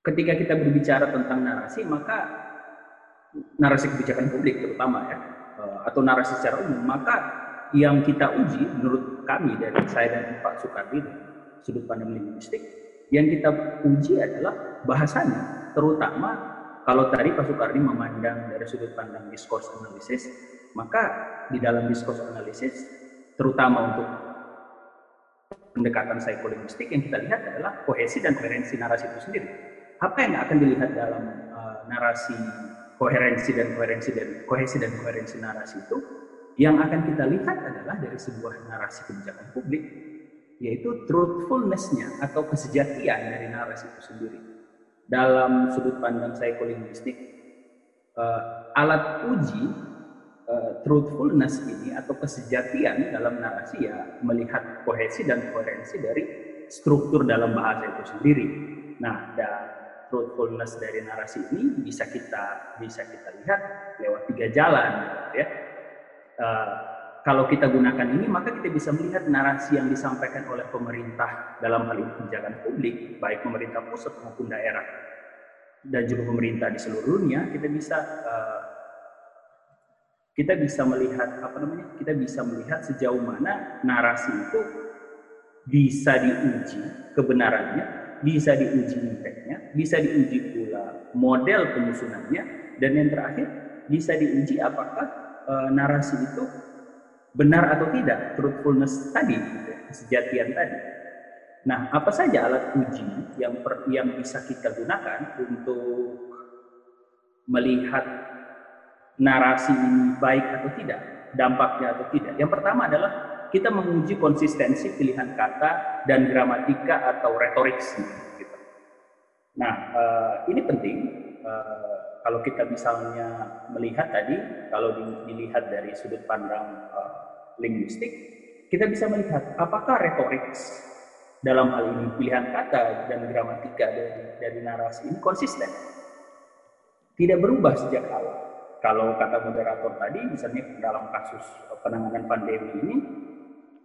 ketika kita berbicara tentang narasi, maka narasi kebijakan publik terutama ya, eh, atau narasi secara umum, maka yang kita uji menurut kami dari saya dan Pak Soekardi sudut pandang linguistik, yang kita uji adalah bahasanya, terutama kalau tadi Pak Soekardi memandang dari sudut pandang discourse analisis, maka di dalam discourse analisis, terutama untuk pendekatan psikolinguistik yang kita lihat adalah kohesi dan koherensi narasi itu sendiri. Apa yang akan dilihat dalam uh, narasi koherensi dan koherensi dan kohesi dan koherensi narasi itu yang akan kita lihat adalah dari sebuah narasi kebijakan publik yaitu truthfulness-nya atau kesejatian dari narasi itu sendiri. Dalam sudut pandang psikolinguistik, uh, alat uji uh, truthfulness ini atau kesejatian dalam narasi ya melihat kohesi dan koherensi dari struktur dalam bahasa itu sendiri. Nah, dan truthfulness dari narasi ini bisa kita bisa kita lihat lewat tiga jalan ya. Uh, kalau kita gunakan ini maka kita bisa melihat narasi yang disampaikan oleh pemerintah dalam hal ini kebijakan publik baik pemerintah pusat maupun daerah dan juga pemerintah di seluruh dunia kita bisa uh, kita bisa melihat apa namanya kita bisa melihat sejauh mana narasi itu bisa diuji kebenarannya bisa diuji impactnya, bisa diuji pula model penyusunannya, dan yang terakhir bisa diuji apakah e, narasi itu benar atau tidak, truthfulness tadi, gitu, kesejatian tadi. Nah, apa saja alat uji yang per, yang bisa kita gunakan untuk melihat narasi ini baik atau tidak, dampaknya atau tidak? Yang pertama adalah kita menguji konsistensi pilihan kata dan gramatika atau retorik. Gitu. Nah, uh, ini penting. Uh, kalau kita misalnya melihat tadi, kalau dilihat dari sudut pandang uh, linguistik, kita bisa melihat apakah retorik dalam hal ini pilihan kata dan gramatika dari, dari narasi ini konsisten. Tidak berubah sejak awal. Kalau kata moderator tadi, misalnya dalam kasus penanganan pandemi ini,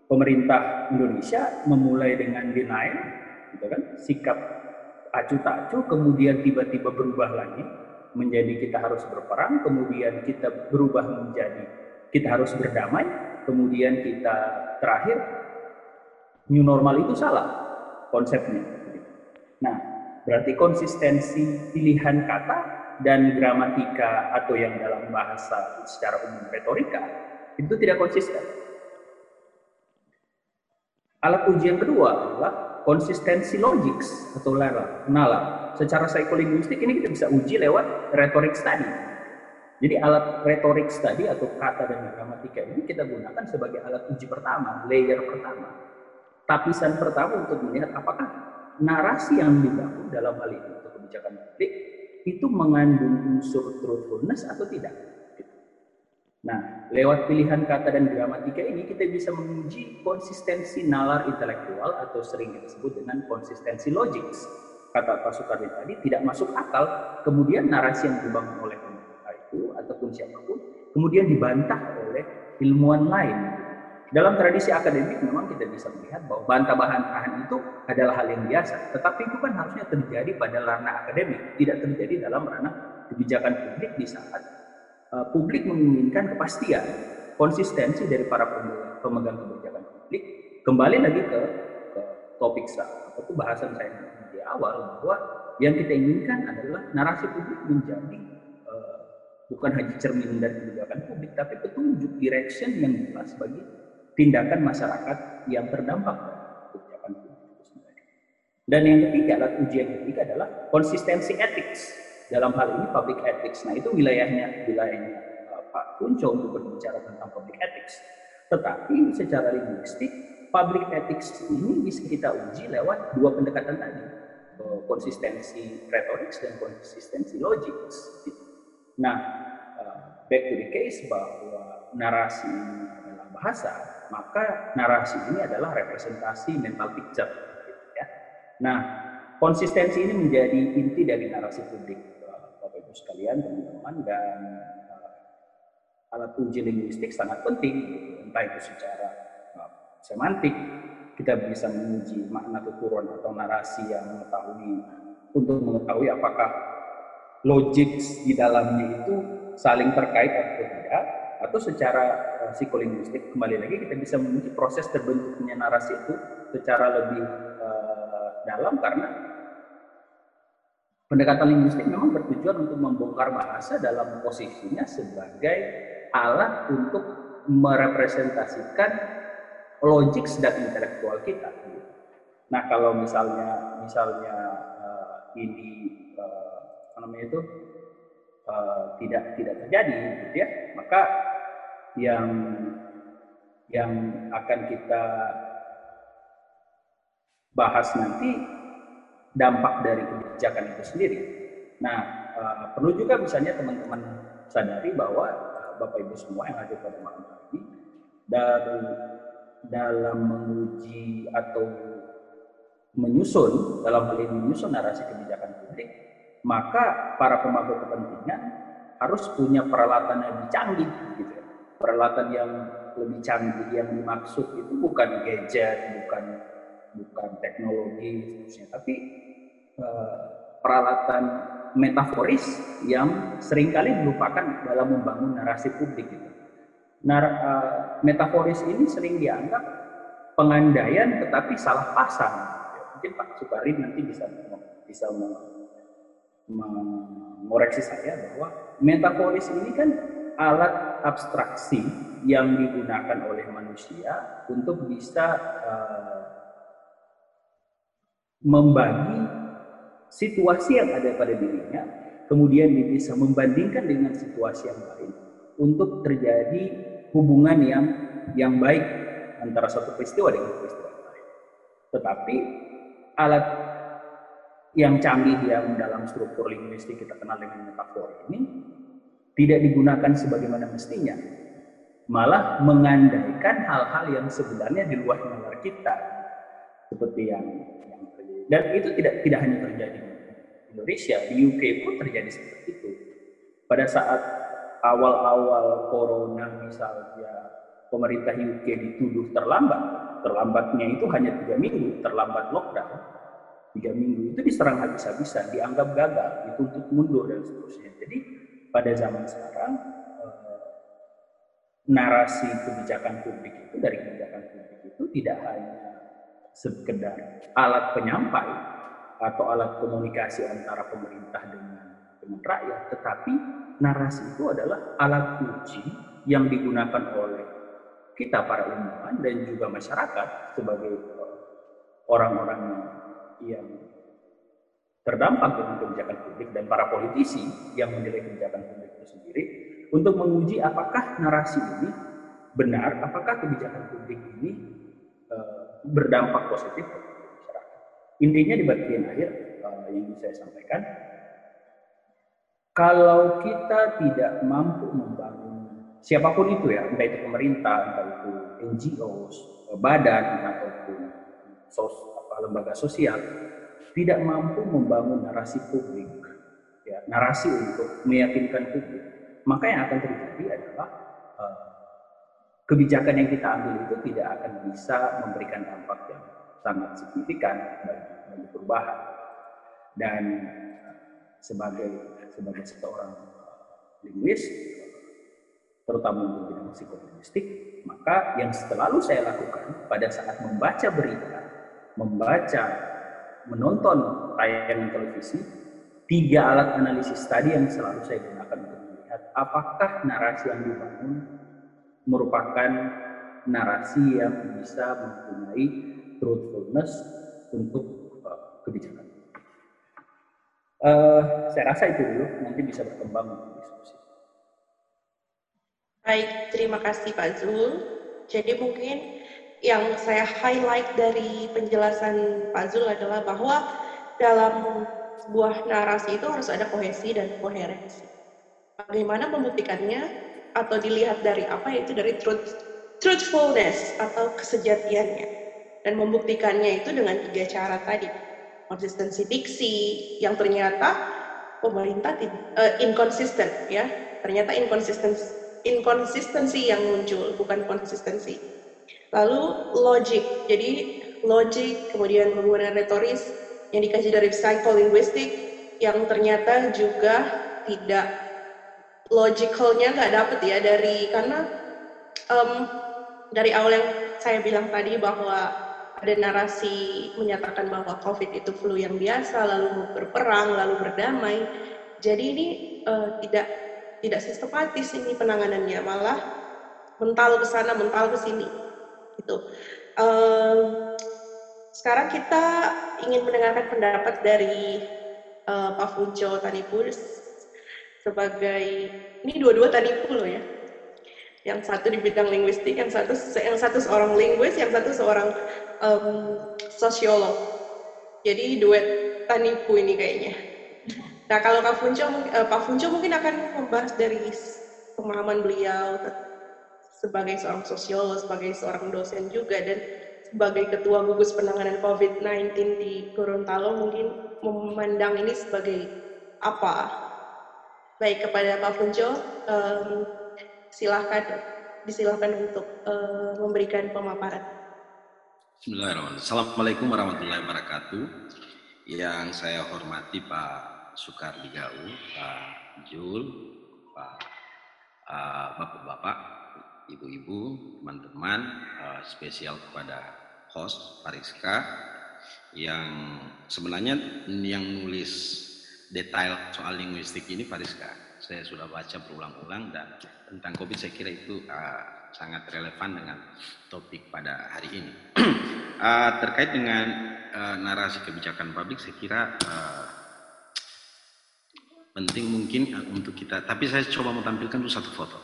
pemerintah Indonesia memulai dengan denial, gitu kan, sikap acu tak acu, kemudian tiba-tiba berubah lagi menjadi kita harus berperang, kemudian kita berubah menjadi kita harus berdamai, kemudian kita terakhir new normal itu salah konsepnya. Nah, berarti konsistensi pilihan kata dan gramatika atau yang dalam bahasa secara umum retorika itu tidak konsisten. Alat uji yang kedua adalah konsistensi logik atau lara, nalar. Secara psikolinguistik ini kita bisa uji lewat retorik tadi. Jadi alat retorik tadi atau kata dan gramatika ini kita gunakan sebagai alat uji pertama, layer pertama. Tapisan pertama untuk melihat apakah narasi yang dibangun dalam hal ini untuk kebijakan publik itu mengandung unsur truthfulness atau tidak. Nah, lewat pilihan kata dan gramatika ini kita bisa menguji konsistensi nalar intelektual atau sering kita sebut dengan konsistensi logik. Kata Pak Soekarno tadi tidak masuk akal, kemudian narasi yang dibangun oleh pemerintah itu ataupun siapa pun kemudian dibantah oleh ilmuwan lain. Dalam tradisi akademik memang kita bisa melihat bahwa bantah-bantahan itu adalah hal yang biasa, tetapi itu kan harusnya terjadi pada ranah akademik, tidak terjadi dalam ranah kebijakan publik di saat uh, publik menginginkan kepastian, konsistensi dari para pemegang kebijakan publik. Kembali lagi ke, ke topik saya, itu bahasan saya di awal bahwa yang kita inginkan adalah narasi publik menjadi uh, bukan hanya cermin dari kebijakan publik, tapi petunjuk direction yang jelas bagi tindakan masyarakat yang terdampak kebijakan publik itu sendiri. Dan yang ketiga, alat uji yang ketiga adalah konsistensi etik dalam hal ini public ethics. Nah itu wilayahnya wilayahnya uh, Pak Kunco untuk berbicara tentang public ethics. Tetapi secara linguistik public ethics ini bisa kita uji lewat dua pendekatan tadi, uh, konsistensi retorik dan konsistensi logik. Nah, uh, back to the case bahwa narasi ini adalah bahasa, maka narasi ini adalah representasi mental picture. Gitu ya. Nah, konsistensi ini menjadi inti dari narasi publik sekalian teman-teman dan uh, alat uji linguistik sangat penting gitu. entah itu secara uh, semantik kita bisa menguji makna tuturan atau narasi yang mengetahui untuk mengetahui apakah logik di dalamnya itu saling terkait atau tidak atau secara uh, psikolinguistik kembali lagi kita bisa menguji proses terbentuknya narasi itu secara lebih uh, dalam karena pendekatan linguistik memang bertujuan untuk membongkar bahasa dalam posisinya sebagai alat untuk merepresentasikan logik sedang intelektual kita. Nah kalau misalnya misalnya uh, ini uh, namanya itu uh, tidak tidak terjadi gitu ya maka yang yang akan kita bahas nanti dampak dari kebijakan itu sendiri. Nah, uh, perlu juga misalnya teman-teman sadari bahwa uh, Bapak Ibu semua yang hadir pada malam hari ini dari dalam menguji atau menyusun dalam hal ini menyusun narasi kebijakan publik maka para pemangku kepentingan harus punya peralatan yang lebih canggih gitu ya. Peralatan yang lebih canggih yang dimaksud itu bukan gadget, bukan bukan teknologi tapi uh, peralatan metaforis yang sering kali dilupakan dalam membangun narasi publik gitu. Nar, uh, metaforis ini sering dianggap pengandaian tetapi salah pasang. Mungkin Pak Sukari nanti bisa bisa mengoreksi saya bahwa metaforis ini kan alat abstraksi yang digunakan oleh manusia untuk bisa uh, membagi situasi yang ada pada dirinya, kemudian dia bisa membandingkan dengan situasi yang lain untuk terjadi hubungan yang yang baik antara satu peristiwa dengan peristiwa lain. Tetapi alat yang canggih yang dalam struktur linguistik kita kenal dengan metafor ini tidak digunakan sebagaimana mestinya. Malah mengandaikan hal-hal yang sebenarnya di luar nalar kita. Seperti yang, yang. Dan itu tidak tidak hanya terjadi di Indonesia, di UK pun terjadi seperti itu. Pada saat awal-awal corona misalnya pemerintah UK dituduh terlambat, terlambatnya itu hanya tiga minggu, terlambat lockdown, tiga minggu itu diserang habis-habisan, dianggap gagal, dituntut mundur dan seterusnya. Jadi pada zaman sekarang eh, narasi kebijakan publik itu dari kebijakan publik itu tidak hanya sekedar alat penyampai atau alat komunikasi antara pemerintah dengan dengan rakyat, tetapi narasi itu adalah alat uji yang digunakan oleh kita para ilmuwan dan juga masyarakat sebagai eh, orang-orang yang terdampak dengan kebijakan publik dan para politisi yang menilai kebijakan publik itu sendiri untuk menguji apakah narasi ini benar, apakah kebijakan publik ini e, berdampak positif. Intinya di bagian akhir e, yang saya sampaikan, kalau kita tidak mampu membangun siapa pun itu ya, entah itu pemerintah, entah itu NGO, badan ataupun sos, lembaga sosial tidak mampu membangun narasi publik, ya, narasi untuk meyakinkan publik, maka yang akan terjadi adalah uh, kebijakan yang kita ambil itu tidak akan bisa memberikan dampak yang sangat signifikan bagi, bagi perubahan. Dan uh, sebagai sebagai seorang linguis, terutama untuk bidang psikolinguistik, maka yang selalu saya lakukan pada saat membaca berita membaca, menonton tayangan televisi, tiga alat analisis tadi yang selalu saya gunakan untuk melihat apakah narasi yang dibangun merupakan narasi yang bisa mempunyai truthfulness untuk uh, kebijakan. Uh, saya rasa itu dulu, nanti bisa berkembang untuk diskusi. Baik, terima kasih Pak Zul. Jadi mungkin yang saya highlight dari penjelasan Pak Zul adalah bahwa dalam sebuah narasi itu harus ada kohesi dan koherensi. Bagaimana membuktikannya atau dilihat dari apa yaitu dari truth, truthfulness atau kesejatiannya. Dan membuktikannya itu dengan tiga cara tadi. Konsistensi diksi yang ternyata pemerintah uh, inconsistent ya. Ternyata inkonsistensi inkonsistensi yang muncul bukan konsistensi Lalu logic, jadi logic, kemudian penggunaan retoris yang dikaji dari psycholinguistik yang ternyata juga tidak logicalnya nggak dapet ya dari karena um, dari awal yang saya bilang tadi bahwa ada narasi menyatakan bahwa COVID itu flu yang biasa, lalu berperang, lalu berdamai. Jadi ini uh, tidak tidak sistematis ini penanganannya, malah mental ke sana, mental ke sini. Gitu. Uh, sekarang kita ingin mendengarkan pendapat dari uh, Pak Funco Tanipus sebagai ini dua-dua Tanipu loh ya yang satu di bidang linguistik, yang satu yang satu seorang linguis, yang satu seorang um, sosiolog. Jadi duet tanipu ini kayaknya. Nah kalau Pak Funco, uh, Pak Funco mungkin akan membahas dari pemahaman beliau sebagai seorang sosiolog, sebagai seorang dosen juga dan sebagai ketua gugus penanganan COVID-19 di Gorontalo mungkin memandang ini sebagai apa? Baik kepada Pak Funco, um, silahkan disilahkan untuk uh, memberikan pemaparan. Bismillahirrahmanirrahim. Assalamualaikum warahmatullahi wabarakatuh. Yang saya hormati Pak Soekardi Gau, Pak Jul, Pak uh, Bapak-bapak, ibu-ibu, teman-teman, uh, spesial kepada host Pariska yang sebenarnya yang nulis detail soal linguistik ini Pariska saya sudah baca berulang-ulang dan tentang COVID saya kira itu uh, sangat relevan dengan topik pada hari ini. uh, terkait dengan uh, narasi kebijakan publik saya kira uh, penting mungkin untuk kita, tapi saya coba mau tampilkan dulu satu foto.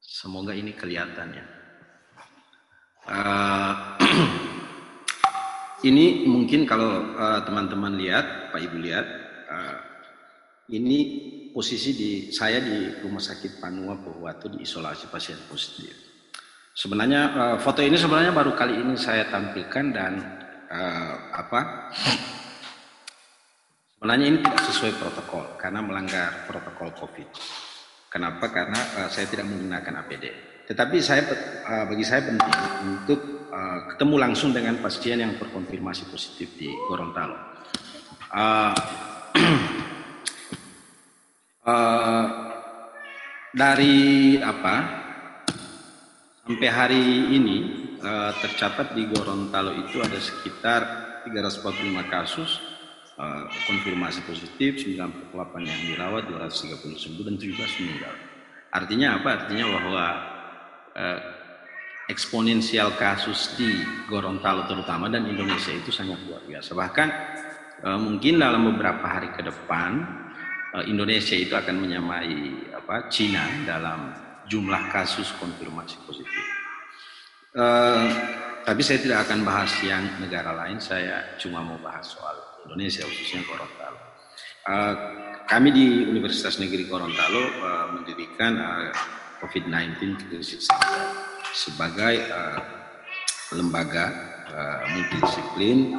Semoga ini kelihatan ya. Uh, ini mungkin kalau teman-teman uh, lihat, Pak Ibu lihat, uh, ini posisi di saya di Rumah Sakit Panua Pohuatu di isolasi pasien positif. Sebenarnya uh, foto ini sebenarnya baru kali ini saya tampilkan dan uh, apa? Sebenarnya ini tidak sesuai protokol karena melanggar protokol COVID. Kenapa? Karena uh, saya tidak menggunakan APD. Tetapi saya uh, bagi saya penting untuk uh, ketemu langsung dengan pasien yang terkonfirmasi positif di Gorontalo. Uh, uh, dari apa sampai hari ini uh, tercatat di Gorontalo itu ada sekitar 345 kasus uh, konfirmasi positif, 98 yang dirawat, 230 sembuh dan 17 meninggal. Artinya apa? Artinya bahwa uh, eksponensial kasus di Gorontalo terutama dan Indonesia itu sangat luar biasa. Bahkan uh, mungkin dalam beberapa hari ke depan Eh, Indonesia itu akan menyamai apa Cina dalam jumlah kasus konfirmasi positif. Uh, tapi saya tidak akan bahas yang negara lain, saya cuma mau bahas soal Indonesia khususnya Gorontalo. Uh, kami di Universitas Negeri Gorontalo uh, mendirikan uh, COVID-19 Crisis Center sebagai uh, lembaga uh, multidisiplin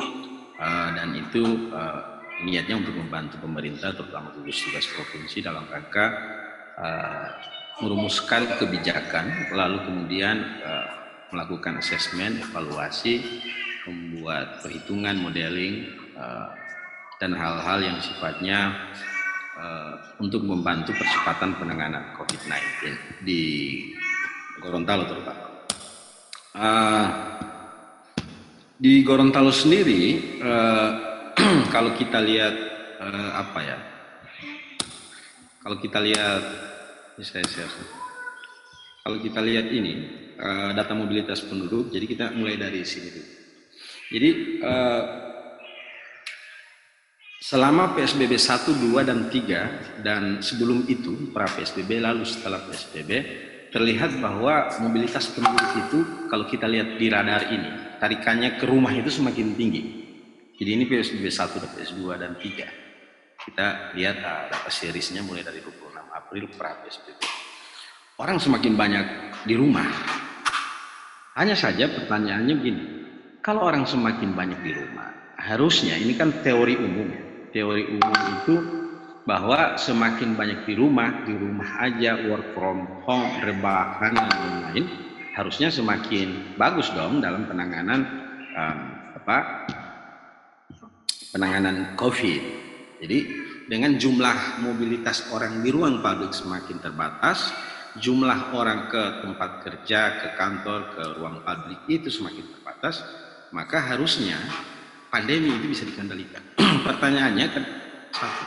uh, dan itu uh, niatnya untuk membantu pemerintah terutama gugus tugas provinsi dalam rangka uh, merumuskan kebijakan lalu kemudian uh, melakukan asesmen evaluasi membuat perhitungan modeling uh, dan hal-hal yang sifatnya uh, untuk membantu percepatan penanganan COVID-19 di Gorontalo terutama. Uh, di Gorontalo sendiri uh, kalau kita lihat uh, apa ya? Kalau kita lihat saya share. Kalau kita lihat ini uh, data mobilitas penduduk, jadi kita mulai dari sini. Jadi uh, selama PSBB 1, 2, dan 3 dan sebelum itu pra PSBB lalu setelah PSBB terlihat bahwa mobilitas penduduk itu kalau kita lihat di radar ini tarikannya ke rumah itu semakin tinggi jadi ini PSBB 1 dan PS2 dan 3. Kita lihat uh, data seriesnya mulai dari 26 April pra PSBB. Orang semakin banyak di rumah. Hanya saja pertanyaannya begini, kalau orang semakin banyak di rumah, harusnya ini kan teori umum ya. Teori umum itu bahwa semakin banyak di rumah, di rumah aja, work from home, rebahan dan lain-lain, harusnya semakin bagus dong dalam penanganan um, apa penanganan COVID. Jadi dengan jumlah mobilitas orang di ruang publik semakin terbatas, jumlah orang ke tempat kerja, ke kantor, ke ruang publik itu semakin terbatas, maka harusnya pandemi itu bisa dikendalikan. Pertanyaannya kan satu,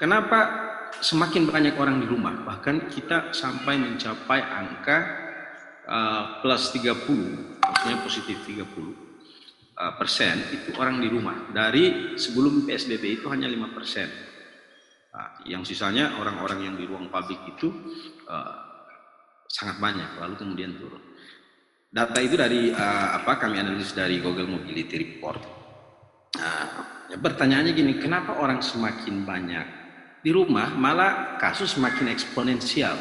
kenapa semakin banyak orang di rumah? Bahkan kita sampai mencapai angka uh, plus 30, maksudnya positif 30 uh, persen itu orang di rumah. Dari sebelum PSBB itu hanya 5 persen. Nah, yang sisanya orang-orang yang di ruang publik itu uh, sangat banyak, lalu kemudian turun. Data itu dari uh, apa kami analisis dari Google Mobility Report Nah, ya pertanyaannya gini, kenapa orang semakin banyak di rumah malah kasus semakin eksponensial?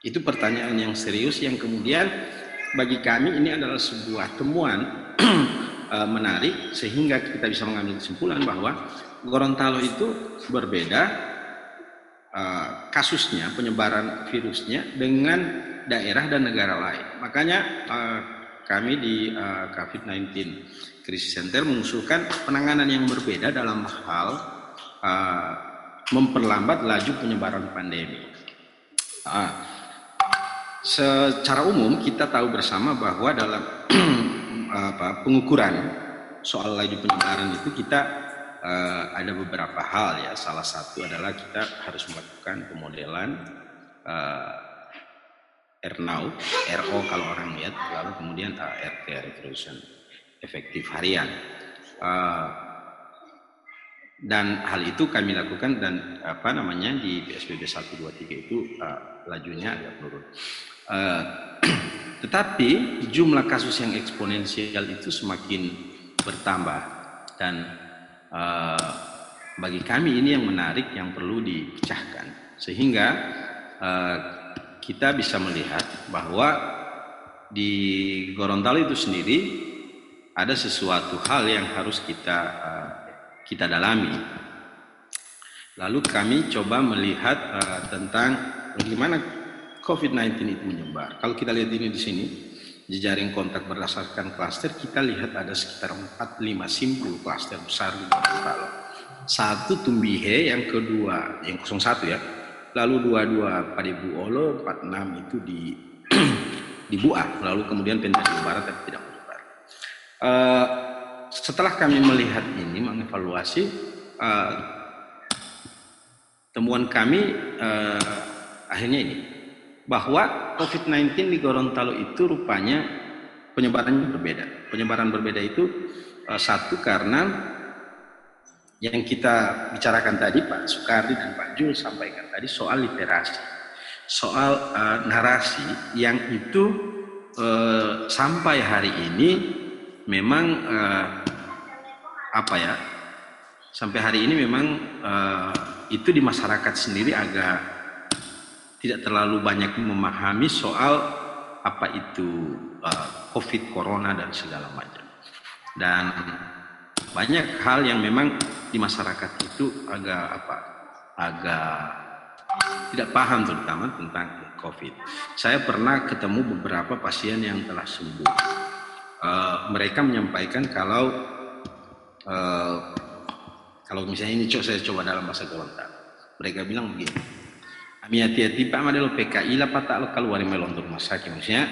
Itu pertanyaan yang serius yang kemudian bagi kami ini adalah sebuah temuan eh, menarik sehingga kita bisa mengambil kesimpulan bahwa Gorontalo itu berbeda uh, kasusnya penyebaran virusnya dengan daerah dan negara lain. Makanya uh, kami di uh, COVID-19 Crisis Center mengusulkan penanganan yang berbeda dalam hal memperlambat laju penyebaran pandemi. Uh, secara umum kita tahu bersama bahwa dalam apa, pengukuran soal laju penyebaran itu kita uh, ada beberapa hal ya. Salah satu adalah kita harus melakukan pemodelan uh, RNOW, RO kalau orang lihat, lalu kemudian uh, RT Revolution efektif harian. Uh, dan hal itu kami lakukan dan apa namanya di PSBB 1 2 3 itu uh, lajunya agak menurun. Uh, tetapi jumlah kasus yang eksponensial itu semakin bertambah dan uh, bagi kami ini yang menarik yang perlu dipecahkan sehingga uh, kita bisa melihat bahwa di Gorontalo itu sendiri ada sesuatu hal yang harus kita uh, kita dalami. Lalu kami coba melihat uh, tentang bagaimana COVID-19 itu menyebar. Kalau kita lihat ini di sini, jejaring kontak berdasarkan klaster, kita lihat ada sekitar 4-5 simpul klaster besar di Gorontalo. Satu Tumbihe, yang kedua, yang 01 ya, lalu dua-dua Padebu Olo, 46 itu di di Buah, lalu kemudian Pentadi Barat tapi tidak Uh, setelah kami melihat ini, mengevaluasi uh, temuan kami uh, akhirnya ini bahwa COVID-19 di Gorontalo itu rupanya penyebarannya berbeda. Penyebaran berbeda itu uh, satu karena yang kita bicarakan tadi Pak Soekardi dan Pak Jul sampaikan tadi soal literasi, soal narasi yang itu sampai hari ini memang uh, apa ya sampai hari ini memang uh, itu di masyarakat sendiri agak tidak terlalu banyak memahami soal apa itu uh, COVID Corona dan segala macam dan banyak hal yang memang di masyarakat itu agak apa agak tidak paham terutama tentang COVID. Saya pernah ketemu beberapa pasien yang telah sembuh uh, mereka menyampaikan kalau uh, kalau misalnya ini saya coba dalam bahasa Gorontalo mereka bilang begini Ami hati-hati Pak Madelo PKI lah Pak tak lo keluar melon rumah sakit. Maksudnya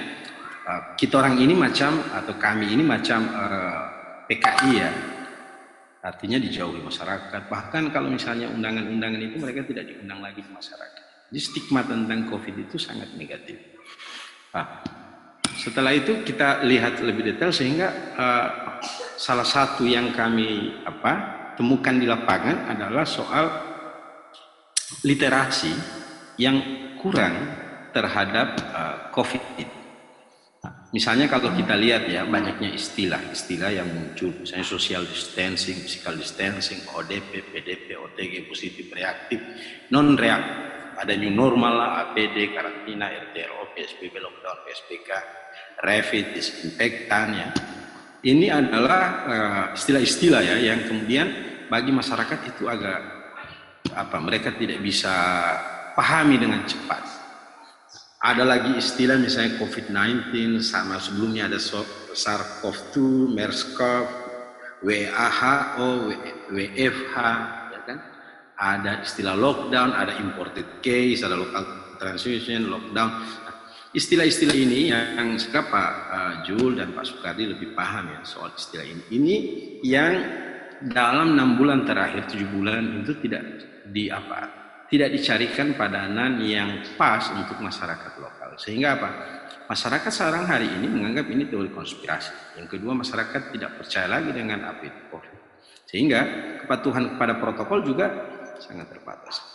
uh, kita orang ini macam atau kami ini macam uh, PKI ya. Artinya dijauhi masyarakat. Bahkan kalau misalnya undangan-undangan itu mereka tidak diundang lagi di masyarakat. Jadi stigma tentang COVID itu sangat negatif nah, setelah itu kita lihat lebih detail sehingga uh, salah satu yang kami apa temukan di lapangan adalah soal literasi yang kurang terhadap uh, COVID. Nah, misalnya kalau kita lihat ya banyaknya istilah-istilah yang muncul, misalnya social distancing, physical distancing, ODP, PDP, OTG, positif reaktif, non reaktif. Ada new normal APD, karantina, RTRO, PSBB, lockdown, PSBK, refit, disinfektan ya. Ini adalah eh, istilah-istilah uh, ya yang kemudian bagi masyarakat itu agak apa mereka tidak bisa pahami dengan cepat. Ada lagi istilah misalnya COVID-19 sama sebelumnya ada SARS-CoV-2, MERS-CoV, WHO, WFH, ya kan? Ada istilah lockdown, ada imported case, ada local transmission, lockdown. Istilah-istilah ini yang sekarang Pak uh, Jul dan Pak Sukardi lebih paham ya soal istilah ini. Ini yang dalam enam bulan terakhir, tujuh bulan itu tidak di apa tidak dicarikan padanan yang pas untuk masyarakat lokal. Sehingga apa? Masyarakat sekarang hari ini menganggap ini teori konspirasi. Yang kedua, masyarakat tidak percaya lagi dengan apa. Sehingga kepatuhan kepada protokol juga sangat terbatas.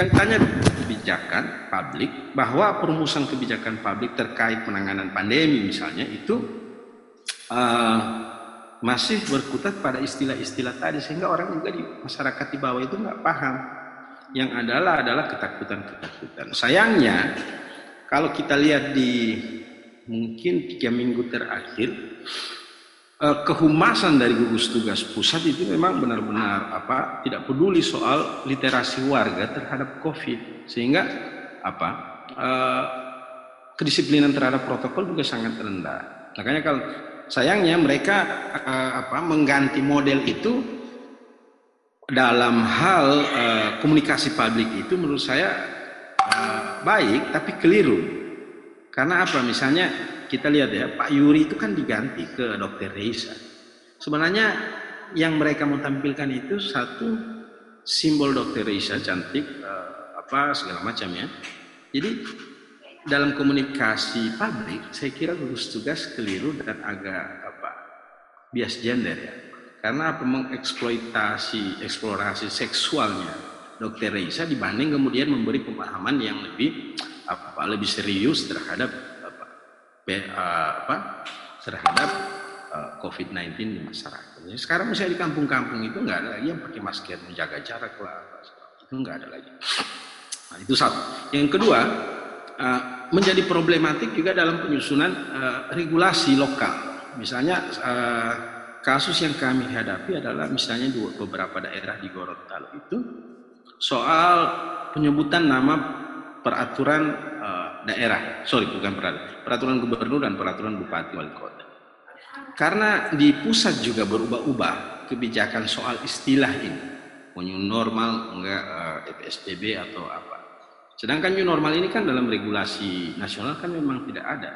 Kaitannya kebijakan publik bahwa perumusan kebijakan publik terkait penanganan pandemi misalnya itu uh, masih berkutat pada istilah-istilah tadi sehingga orang juga di masyarakat di bawah itu nggak paham yang adalah adalah ketakutan-ketakutan. Sayangnya kalau kita lihat di mungkin tiga minggu terakhir kehumasan dari gugus tugas pusat itu memang benar-benar apa tidak peduli soal literasi warga terhadap COVID sehingga apa eh, kedisiplinan terhadap protokol juga sangat rendah. Makanya kalau sayangnya mereka eh, apa mengganti model itu dalam hal uh, komunikasi publik itu menurut saya uh, baik tapi keliru. Karena apa? Misalnya kita lihat ya, Pak Yuri itu kan diganti ke Dr. Reisa. Sebenarnya yang mereka mau tampilkan itu satu simbol Dr. Reisa cantik uh, apa segala macam ya. Jadi dalam komunikasi publik saya kira gugus tugas keliru dan agak apa bias gender ya karena apa mengeksploitasi eksplorasi seksualnya Dokter Reisa dibanding kemudian memberi pemahaman yang lebih apa lebih serius terhadap uh, apa terhadap uh, eh, COVID-19 di masyarakat. Jadi sekarang misalnya di kampung-kampung itu nggak ada lagi yang pakai masker menjaga jarak lah itu nggak ada lagi. Nah, itu satu. Yang kedua uh, menjadi problematik juga dalam penyusunan uh, regulasi lokal. Misalnya uh, kasus yang kami hadapi adalah misalnya di beberapa daerah di Gorontalo itu soal penyebutan nama peraturan uh, daerah, sorry bukan peraturan, peraturan gubernur dan peraturan bupati wali kota. Karena di pusat juga berubah-ubah kebijakan soal istilah ini, mau new normal, enggak eh, PSBB atau apa. Sedangkan new normal ini kan dalam regulasi nasional kan memang tidak ada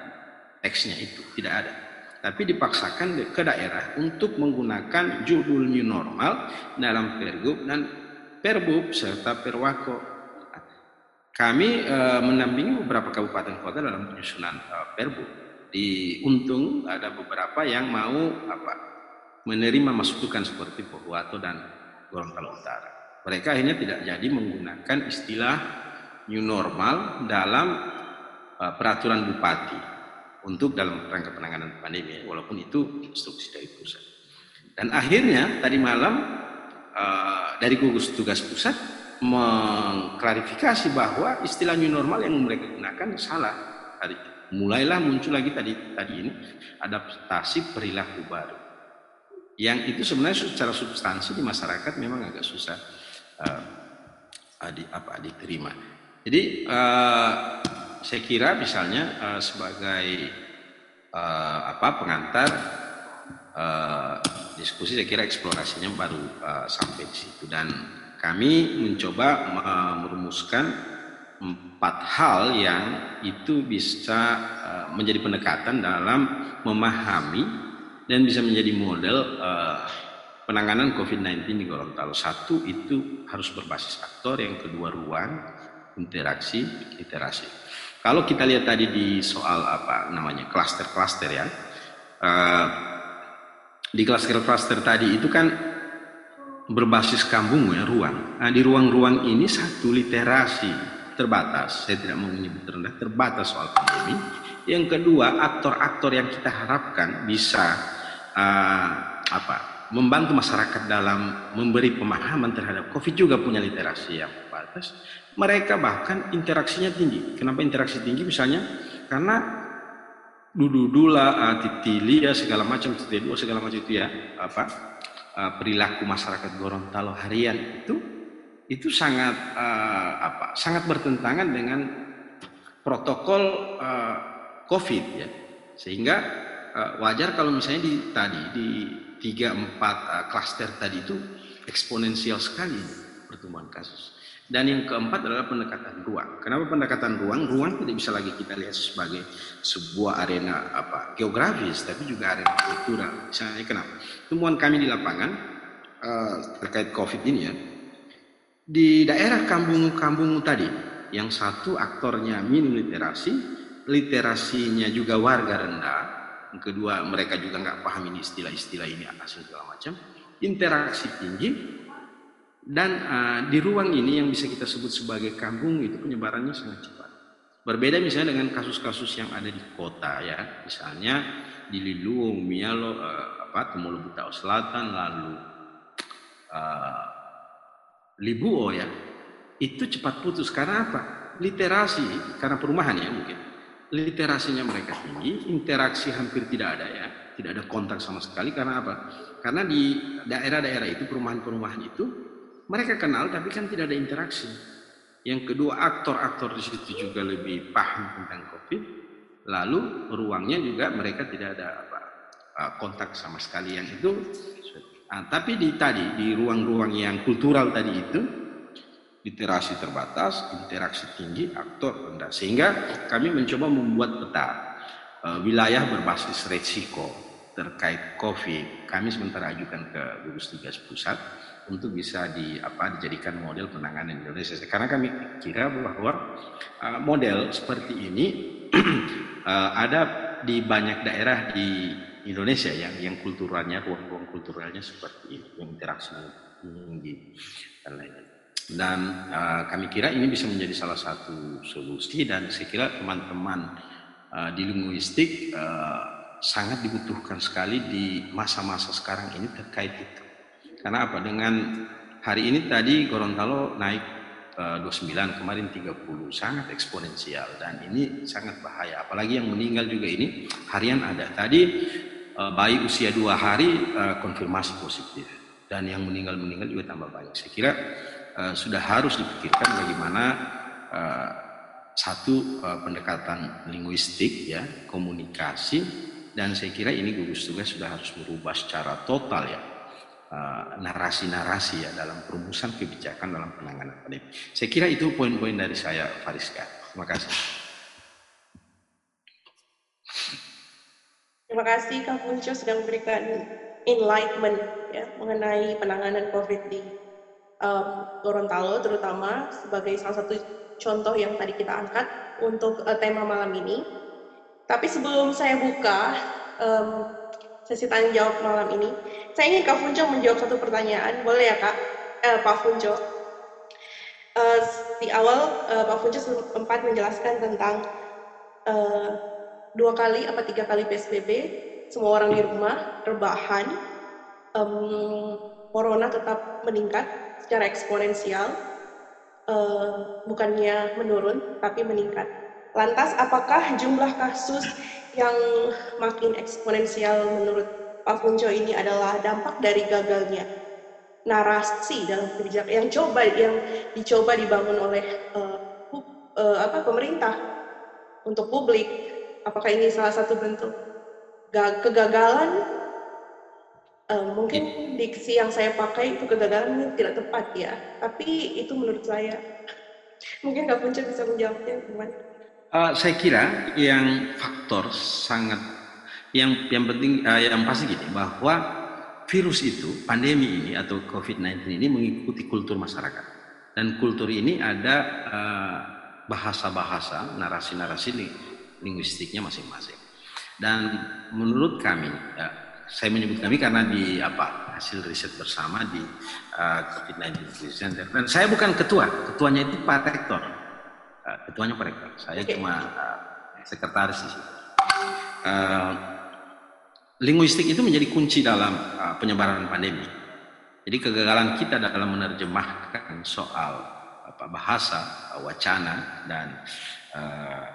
teksnya itu, tidak ada tapi dipaksakan ke daerah untuk menggunakan judul new normal dalam Pergub dan Perbub serta Perwako. Kami e, mendampingi beberapa kabupaten kota dalam penyusunan e, Perbub. Di Untung ada beberapa yang mau apa menerima masukan seperti Pohuwato dan Gorontalo Utara. Mereka akhirnya tidak jadi menggunakan istilah new normal dalam e, peraturan bupati untuk dalam rangka penanganan pandemi walaupun itu instruksi dari pusat. Dan akhirnya tadi malam dari gugus tugas pusat mengklarifikasi bahwa istilah new normal yang mereka gunakan salah. Tadi mulailah muncul lagi tadi tadi ini adaptasi perilaku baru. Yang itu sebenarnya secara substansi di masyarakat memang agak susah uh, di, apa diterima. Jadi uh, saya kira misalnya uh, sebagai uh, apa pengantar uh, diskusi saya kira eksplorasinya baru uh, sampai di situ dan kami mencoba uh, merumuskan empat hal yang itu bisa uh, menjadi pendekatan dalam memahami dan bisa menjadi model uh, penanganan COVID-19 di Gorontalo. Satu itu harus berbasis aktor, yang kedua ruang, interaksi, literasi. Kalau kita lihat tadi di soal apa namanya klaster-klaster ya, di klaster-klaster tadi itu kan berbasis kampung ya ruang. Nah di ruang-ruang ini satu literasi terbatas, saya tidak mau menyebut rendah, terbatas soal pandemi. Yang kedua aktor-aktor yang kita harapkan bisa uh, apa membantu masyarakat dalam memberi pemahaman terhadap COVID juga punya literasi yang terbatas mereka bahkan interaksinya tinggi. Kenapa interaksi tinggi? Misalnya karena dudula, uh, titilia segala macam, titilia segala macam itu ya apa perilaku masyarakat Gorontalo harian itu itu sangat uh, apa sangat bertentangan dengan protokol uh, COVID ya sehingga uh, wajar kalau misalnya di tadi di tiga empat klaster tadi itu eksponensial sekali pertumbuhan kasus. Dan yang keempat adalah pendekatan ruang. Kenapa pendekatan ruang? Ruang tidak bisa lagi kita lihat sebagai sebuah arena apa geografis, tapi juga arena kultural. Misalnya kenapa? Temuan kami di lapangan uh, terkait COVID ini ya, di daerah kampung-kampung tadi, yang satu aktornya minim literasi, literasinya juga warga rendah, yang kedua mereka juga nggak paham ini istilah-istilah ini asal segala macam, interaksi tinggi, dan uh, di ruang ini yang bisa kita sebut sebagai kampung itu penyebarannya sangat cepat. Berbeda misalnya dengan kasus-kasus yang ada di kota ya, misalnya di Liluung, Mialo, uh, apa, Temulu Butao Selatan, lalu uh, Libuo ya, itu cepat putus karena apa? Literasi karena perumahan ya mungkin. Literasinya mereka tinggi, interaksi hampir tidak ada ya, tidak ada kontak sama sekali karena apa? Karena di daerah-daerah itu perumahan-perumahan itu mereka kenal tapi kan tidak ada interaksi. Yang kedua aktor-aktor di situ juga lebih paham tentang COVID. Lalu ruangnya juga mereka tidak ada apa uh, kontak sama sekali yang itu. Nah, tapi di tadi di ruang-ruang yang kultural tadi itu literasi terbatas, interaksi tinggi, aktor rendah. Sehingga kami mencoba membuat peta uh, wilayah berbasis resiko terkait COVID. Kami sementara ajukan ke gugus tugas pusat untuk bisa di apa dijadikan model penanganan Indonesia. Karena kami kira bahwa uh, model seperti ini uh, ada di banyak daerah di Indonesia yang yang kulturalnya ruang-ruang kulturalnya seperti ini, yang interaksi tinggi dan lain-lain. Dan uh, kami kira ini bisa menjadi salah satu solusi dan saya kira teman-teman uh, di linguistik uh, sangat dibutuhkan sekali di masa-masa sekarang ini terkait itu karena apa? Dengan hari ini tadi Gorontalo naik uh, 29, kemarin 30, sangat eksponensial dan ini sangat bahaya. Apalagi yang meninggal juga ini harian ada. Tadi uh, bayi usia dua hari uh, konfirmasi positif dan yang meninggal-meninggal juga tambah banyak. Saya kira sudah harus dipikirkan bagaimana satu pendekatan linguistik ya, komunikasi dan saya kira ini gugus tugas sudah harus merubah secara total ya Eh, narasi-narasi ya dalam perumusan kebijakan dalam penanganan pandemi. Saya kira itu poin-poin dari saya, Fariska. Terima kasih. Terima kasih Kak Punco sudah memberikan enlightenment ya mengenai penanganan COVID di um, Gorontalo terutama sebagai salah satu contoh yang tadi kita angkat untuk uh, tema malam ini. Tapi sebelum saya buka um, sesi tanya jawab malam ini. Saya ingin Kak Funco menjawab satu pertanyaan, boleh ya Kak? Eh, Pak Funco. Uh, di awal uh, Pak Funco sempat menjelaskan tentang uh, dua kali apa tiga kali PSBB, semua orang di rumah, rebahan, um, corona tetap meningkat secara eksponensial, uh, bukannya menurun tapi meningkat. Lantas, apakah jumlah kasus yang makin eksponensial menurut Pak Funco ini adalah dampak dari gagalnya narasi dalam kebijakan yang coba yang dicoba dibangun oleh uh, uh, apa pemerintah untuk publik. Apakah ini salah satu bentuk kegagalan? Uh, mungkin diksi yang saya pakai itu kegagalan ini tidak tepat ya. Tapi itu menurut saya. Mungkin Kak Punca bisa menjawabnya gimana? Uh, saya kira yang faktor sangat yang yang penting uh, yang pasti gini bahwa virus itu pandemi ini atau COVID-19 ini mengikuti kultur masyarakat dan kultur ini ada uh, bahasa-bahasa narasi-narasi linguistiknya masing-masing dan menurut kami ya, saya menyebut kami karena di apa hasil riset bersama di uh, COVID-19 Center dan saya bukan ketua ketuanya itu Pak Rektor Eh, ketuanya Pak Rektor. Saya okay. cuma uh, sekretaris di situ. Uh, linguistik itu menjadi kunci dalam uh, penyebaran pandemi. Jadi kegagalan kita dalam menerjemahkan soal apa bahasa, wacana dan uh,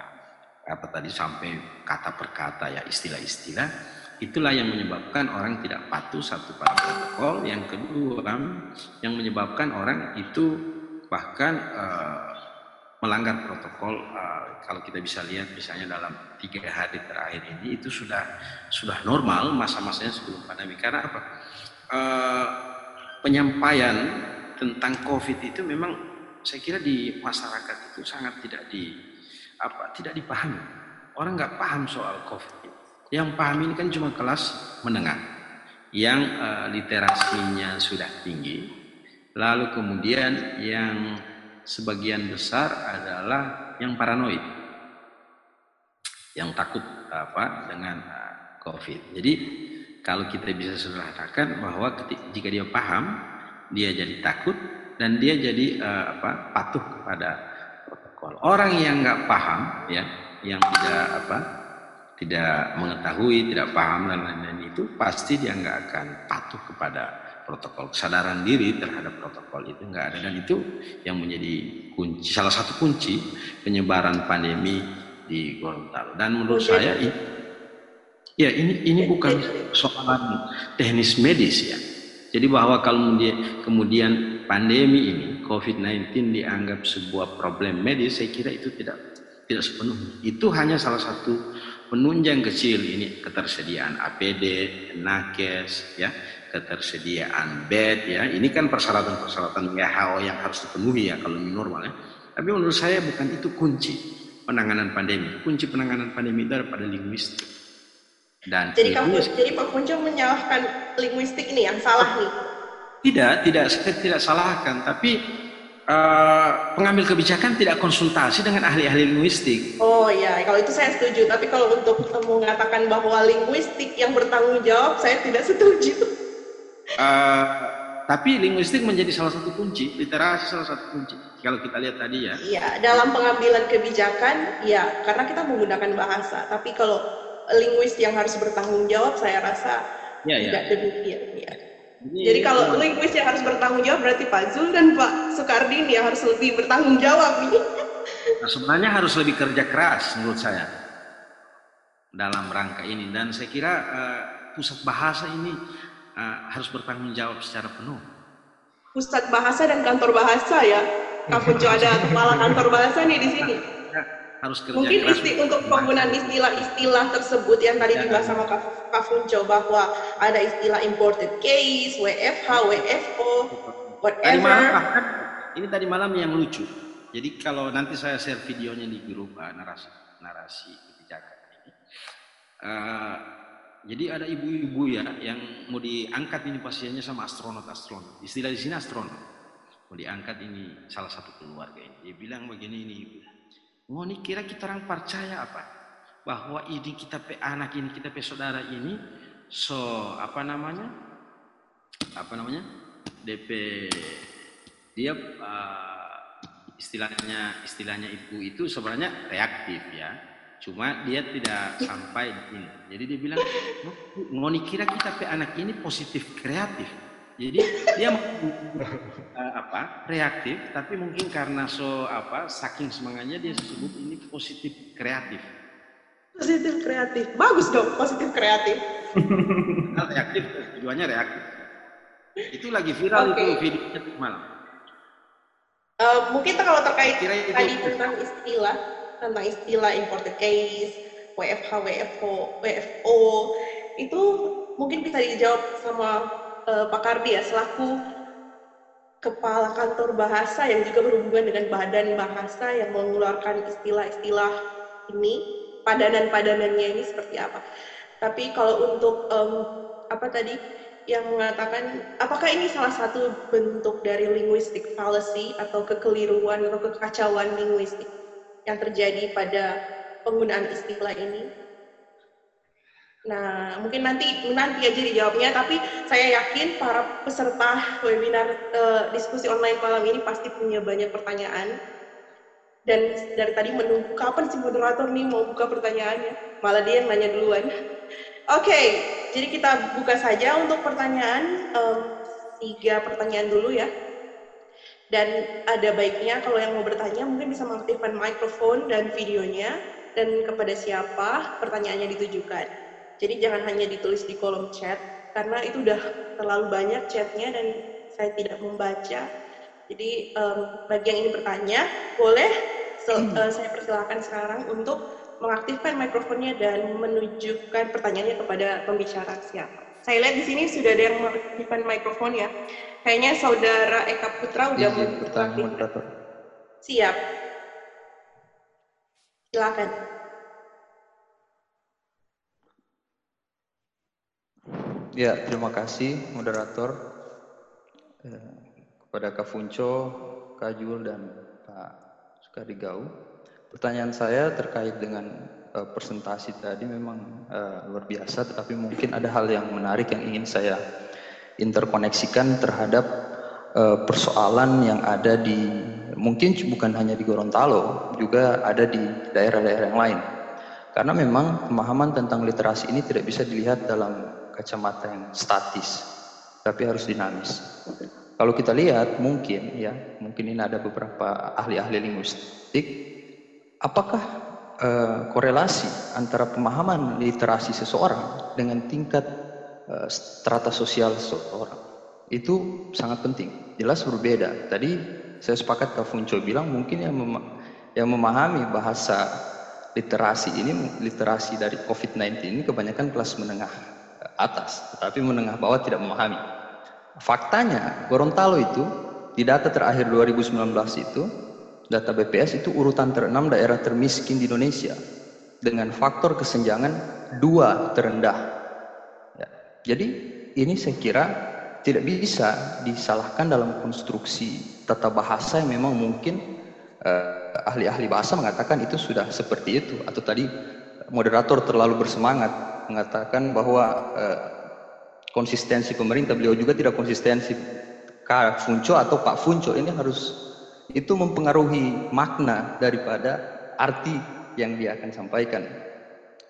apa tadi sampai kata per kata ya istilah-istilah itulah yang menyebabkan orang tidak patuh satu pada protokol yang kedua yang menyebabkan orang itu bahkan uh, melanggar protokol uh, kalau kita bisa lihat misalnya dalam tiga hari terakhir ini itu sudah sudah normal masa-masanya sebelum pandemi. Karena apa? Uh, penyampaian tentang COVID itu memang saya kira di masyarakat itu sangat tidak di apa tidak dipahami. Orang nggak paham soal COVID yang paham ini kan cuma kelas menengah yang uh, literasinya sudah tinggi lalu kemudian yang sebagian besar adalah yang paranoid, yang takut apa dengan uh, COVID. Jadi kalau kita bisa sederhanakan bahwa ketika, jika dia paham, dia jadi takut dan dia jadi uh, apa patuh kepada protokol. Orang yang nggak paham, ya, yang tidak apa tidak mengetahui, tidak paham dan lain-lain itu pasti dia nggak akan patuh kepada protokol kesadaran diri terhadap protokol itu nggak ada. Dan itu yang menjadi kunci salah satu kunci penyebaran pandemi di Gorontalo. Dan menurut saya ini ya ini ini bukan soalan teknis medis ya. Jadi bahwa kalau kemudian, kemudian pandemi ini COVID-19 dianggap sebuah problem medis saya kira itu tidak tidak sepenuhnya. Itu hanya salah satu penunjang kecil ini ketersediaan APD, nakes ya ketersediaan bed ya. Ini kan persyaratan-persyaratan WHO yang harus dipenuhi ya kalau ini normal ya. Tapi menurut saya bukan itu kunci penanganan pandemi. Kunci penanganan pandemi itu pada linguistik. Dan jadi kamu jadi Pak Punco menyalahkan linguistik ini yang salah nih? Tidak tidak saya tidak salahkan. Tapi uh, pengambil kebijakan tidak konsultasi dengan ahli-ahli linguistik. Oh iya, kalau itu saya setuju. Tapi kalau untuk mengatakan bahwa linguistik yang bertanggung jawab, saya tidak setuju. Uh, tapi linguistik menjadi salah satu kunci, literasi salah satu kunci. Kalau kita lihat tadi ya. Iya, dalam pengambilan kebijakan, ya karena kita menggunakan bahasa. Tapi kalau linguis yang harus bertanggung jawab, saya rasa ya, ya. tidak demikian. Ya. Jadi, Jadi kalau uh, linguis yang harus bertanggung jawab, berarti Pak Zul dan Pak Sukardin yang harus lebih bertanggung jawab nih. Nah, sebenarnya harus lebih kerja keras menurut saya dalam rangka ini. Dan saya kira uh, pusat bahasa ini uh, harus bertanggung jawab secara penuh. Pusat bahasa dan kantor bahasa ya. Kapunco ada kepala kantor bahasa nih di sini. Harus kerja Mungkin isti untuk penggunaan istilah-istilah tersebut yang tadi ya, dibahas sama Kak Funco bahwa ada istilah imported case, WFH, WFO, whatever. Tadi malam bahkan ini tadi malam yang lucu. Jadi kalau nanti saya share videonya di grup uh, narasi narasi kebijakan ini. Uh, jadi ada ibu-ibu ya yang mau diangkat ini pasiennya sama astronot-astronot. Istilah di sini astronot. Mau diangkat ini salah satu keluarga ini. Dia bilang begini ini ibu. Mau nih kira kita orang percaya apa? Bahwa ini kita pe anak ini kita pe saudara ini so apa namanya? Apa namanya? DP dia uh, istilahnya istilahnya ibu itu sebenarnya reaktif ya Cuma dia tidak sampai di sini. Jadi dia bilang, ngoni kira kita pe anak ini positif kreatif. Jadi dia uh, apa reaktif, tapi mungkin karena so apa saking semangatnya dia sebut ini positif kreatif. Positif kreatif, bagus dong positif kreatif. Reaktif, tujuannya reaktif. Itu lagi viral okay. itu videonya malam. Uh, mungkin kalau terkait tadi tentang istilah, tentang istilah imported case, WFH, WFO, WFO itu mungkin bisa dijawab sama uh, Pak Kardi ya selaku kepala kantor bahasa yang juga berhubungan dengan badan bahasa yang mengeluarkan istilah-istilah ini, padanan-padanannya ini seperti apa. Tapi kalau untuk um, apa tadi yang mengatakan apakah ini salah satu bentuk dari linguistic fallacy atau kekeliruan atau kekacauan linguistik? Yang terjadi pada penggunaan istilah ini? Nah, mungkin nanti nanti aja dijawabnya, tapi saya yakin para peserta webinar uh, diskusi online malam ini pasti punya banyak pertanyaan. Dan dari tadi menunggu kapan si moderator nih mau buka pertanyaannya, malah dia yang nanya duluan. Oke, okay, jadi kita buka saja untuk pertanyaan, um, tiga pertanyaan dulu ya. Dan ada baiknya kalau yang mau bertanya mungkin bisa mengaktifkan mikrofon dan videonya dan kepada siapa pertanyaannya ditujukan. Jadi jangan hanya ditulis di kolom chat karena itu udah terlalu banyak chatnya dan saya tidak membaca. Jadi um, bagi yang ingin bertanya boleh uh, saya persilakan sekarang untuk mengaktifkan mikrofonnya dan menunjukkan pertanyaannya kepada pembicara siapa. Saya lihat di sini sudah ada yang mengaktifkan mikrofon ya. Kayaknya saudara Eka Putra udah mengaktifkan. Siap. Silakan. Ya, terima kasih moderator eh, kepada Kak Funco, Kak Jul, dan Pak Sukadigau. Pertanyaan saya terkait dengan uh, presentasi tadi memang uh, luar biasa, tetapi mungkin ada hal yang menarik yang ingin saya interkoneksikan terhadap uh, persoalan yang ada di mungkin bukan hanya di Gorontalo, juga ada di daerah-daerah yang lain. Karena memang pemahaman tentang literasi ini tidak bisa dilihat dalam kacamata yang statis, tapi harus dinamis. Kalau kita lihat mungkin ya, mungkin ini ada beberapa ahli-ahli linguistik, apakah uh, korelasi antara pemahaman literasi seseorang dengan tingkat strata sosial seseorang itu sangat penting. Jelas berbeda. Tadi saya sepakat Kak Funco bilang mungkin yang mem yang memahami bahasa literasi ini literasi dari COVID-19 ini kebanyakan kelas menengah atas, tetapi menengah bawah tidak memahami. Faktanya, Gorontalo itu di data terakhir 2019 itu, data BPS itu urutan terenam daerah termiskin di Indonesia dengan faktor kesenjangan dua terendah. Jadi ini saya kira tidak bisa disalahkan dalam konstruksi tata bahasa yang memang mungkin eh, ahli-ahli uh, bahasa mengatakan itu sudah seperti itu atau tadi moderator terlalu bersemangat mengatakan bahwa uh, konsistensi pemerintah beliau juga tidak konsistensi Kak Funco atau Pak Funco ini harus itu mempengaruhi makna daripada arti yang dia akan sampaikan.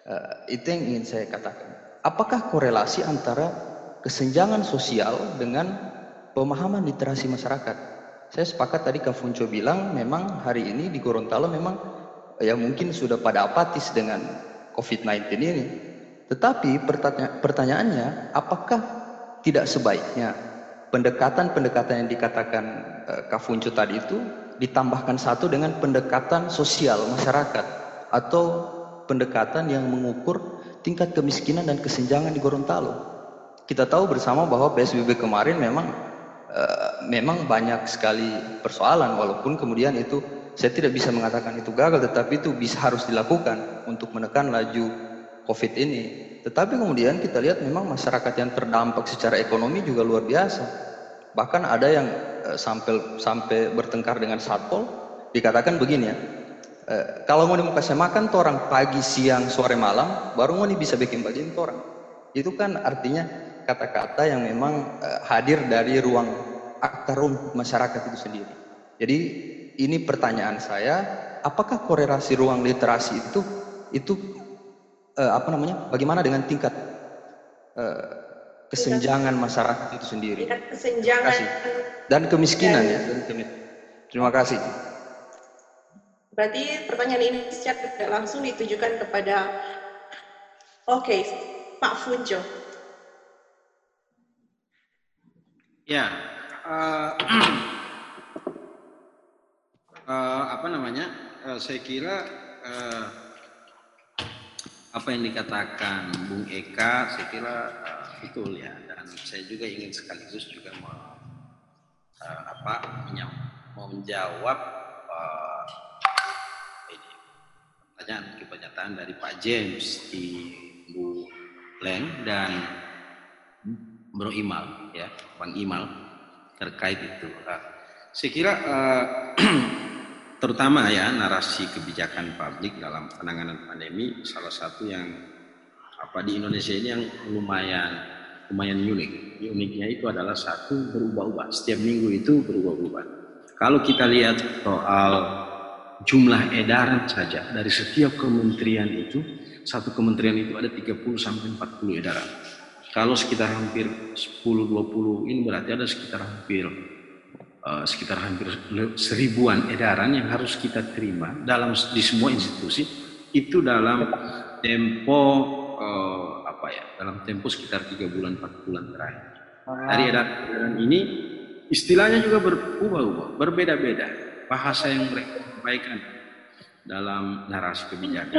Uh, itu yang ingin saya katakan. Apakah korelasi antara kesenjangan sosial dengan pemahaman literasi masyarakat? Saya sepakat tadi Kak Funco bilang memang hari ini di Gorontalo memang ya mungkin sudah pada apatis dengan COVID-19 ini. Tetapi pertanya pertanyaannya, apakah tidak sebaiknya pendekatan-pendekatan yang dikatakan uh, Kak Funco tadi itu ditambahkan satu dengan pendekatan sosial masyarakat atau pendekatan yang mengukur tingkat kemiskinan dan kesenjangan di Gorontalo. Kita tahu bersama bahwa PSBB kemarin memang uh, memang banyak sekali persoalan walaupun kemudian itu saya tidak bisa mengatakan itu gagal tetapi itu bisa harus dilakukan untuk menekan laju COVID ini. Tetapi kemudian kita lihat memang masyarakat yang terdampak secara ekonomi juga luar biasa. Bahkan ada yang uh, sampai sampai bertengkar dengan satpol, dikatakan begini ya, uh, kalau mau mau kasih makan tuh orang pagi, siang, sore, malam, baru mau bisa bikin bagian tuh orang. Itu kan artinya kata-kata yang memang uh, hadir dari ruang akar rumput masyarakat itu sendiri. Jadi ini pertanyaan saya, apakah korelasi ruang literasi itu itu uh, apa namanya? Bagaimana dengan tingkat uh, kesenjangan masyarakat itu sendiri? Tingkat kesenjangan dan kemiskinan ya. Terima kasih. Berarti pertanyaan ini secara tidak langsung ditujukan kepada Oke, okay, Pak Funjo. Ya, uh, uh, apa namanya? Uh, saya kira uh, apa yang dikatakan Bung Eka saya kira uh, betul ya dan saya juga ingin sekaligus juga mau uh, apa menjawab pertanyaan kebanyakan dari Pak James di Bu Len dan Bro Imal ya Bang Imal terkait itu uh, saya kira uh, terutama ya narasi kebijakan publik dalam penanganan pandemi salah satu yang apa di Indonesia ini yang lumayan lumayan unik. Uniknya itu adalah satu berubah-ubah. Setiap minggu itu berubah-ubah. Kalau kita lihat soal jumlah edaran saja. Dari setiap kementerian itu, satu kementerian itu ada 30 sampai 40 edaran. Kalau sekitar hampir 10 20 ini berarti ada sekitar hampir uh, sekitar hampir seribuan edaran yang harus kita terima dalam di semua institusi. Itu dalam tempo uh, apa ya dalam tempo sekitar tiga bulan empat bulan terakhir. Dari edaran ini istilahnya juga berubah-ubah berbeda-beda bahasa yang mereka sampaikan dalam narasi kebijakan.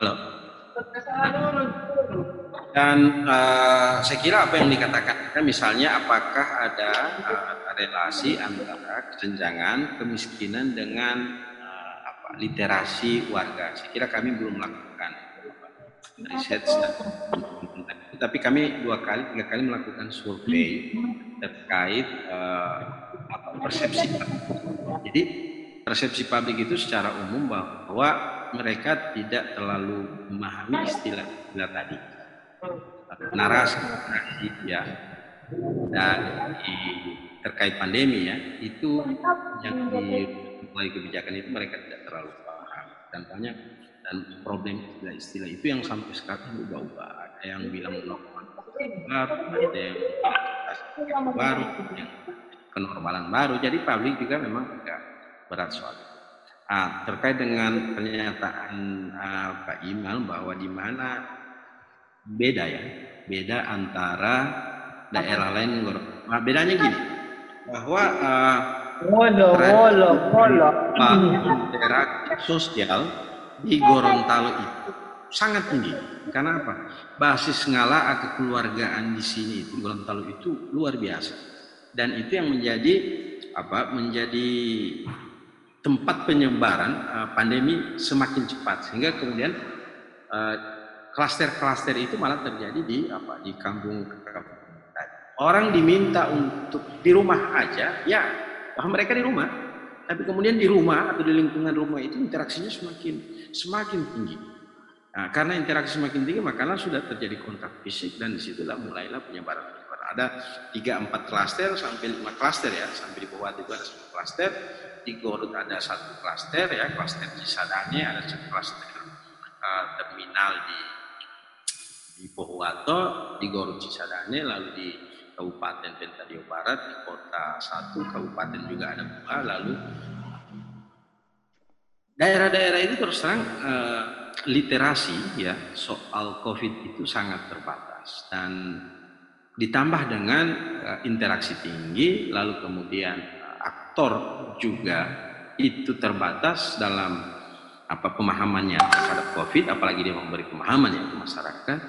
Halo. Dan uh, saya kira apa yang dikatakan, misalnya apakah ada uh, relasi antara kesenjangan kemiskinan dengan apa, literasi warga. Saya kira kami belum melakukan riset, tapi kami dua kali, tiga kali melakukan survei terkait uh, apa, persepsi. Jadi persepsi publik itu secara umum bahwa mereka tidak terlalu memahami istilah-istilah tadi. Narasi, narasi ya. Dan di, terkait pandemi ya itu yang dimulai kebijakan itu mereka tidak terlalu paham. Dan banyak dan problem istilah-istilah itu yang sampai sekarang berubah-ubah. Ada yang bilang normal baru ada yang baru yang kenormalan baru. Jadi publik juga memang agak berat soal itu. Ah, terkait dengan pernyataan uh, Pak Imal bahwa di mana beda ya beda antara daerah lain nah, bedanya gini bahwa uh, Molo, molo, molo. interaksi sosial di Gorontalo itu sangat tinggi. Karena apa? Basis ngala kekeluargaan di sini di Gorontalo itu luar biasa. Dan itu yang menjadi apa? Menjadi tempat penyebaran uh, pandemi semakin cepat sehingga kemudian uh, klaster-klaster itu malah terjadi di apa di kampung orang diminta untuk di rumah aja ya bahwa mereka di rumah. Tapi kemudian di rumah atau di lingkungan rumah itu interaksinya semakin semakin tinggi. Nah, karena interaksi semakin tinggi maka sudah terjadi kontak fisik dan di situlah mulailah penyebaran penyebaran ada tiga empat klaster sampai lima klaster ya. Sampai di bawah itu ada satu klaster di Gorut ada satu klaster ya klaster Cisadane ada satu klaster uh, terminal di di Pohuwato, di Goro Cisadane, lalu di Kabupaten Pentadio Barat, di kota satu kabupaten juga ada dua, lalu daerah-daerah itu terus terang eh, literasi ya soal COVID itu sangat terbatas. Dan ditambah dengan eh, interaksi tinggi, lalu kemudian eh, aktor juga itu terbatas dalam apa pemahamannya terhadap COVID, apalagi dia memberi pemahaman ya ke masyarakat.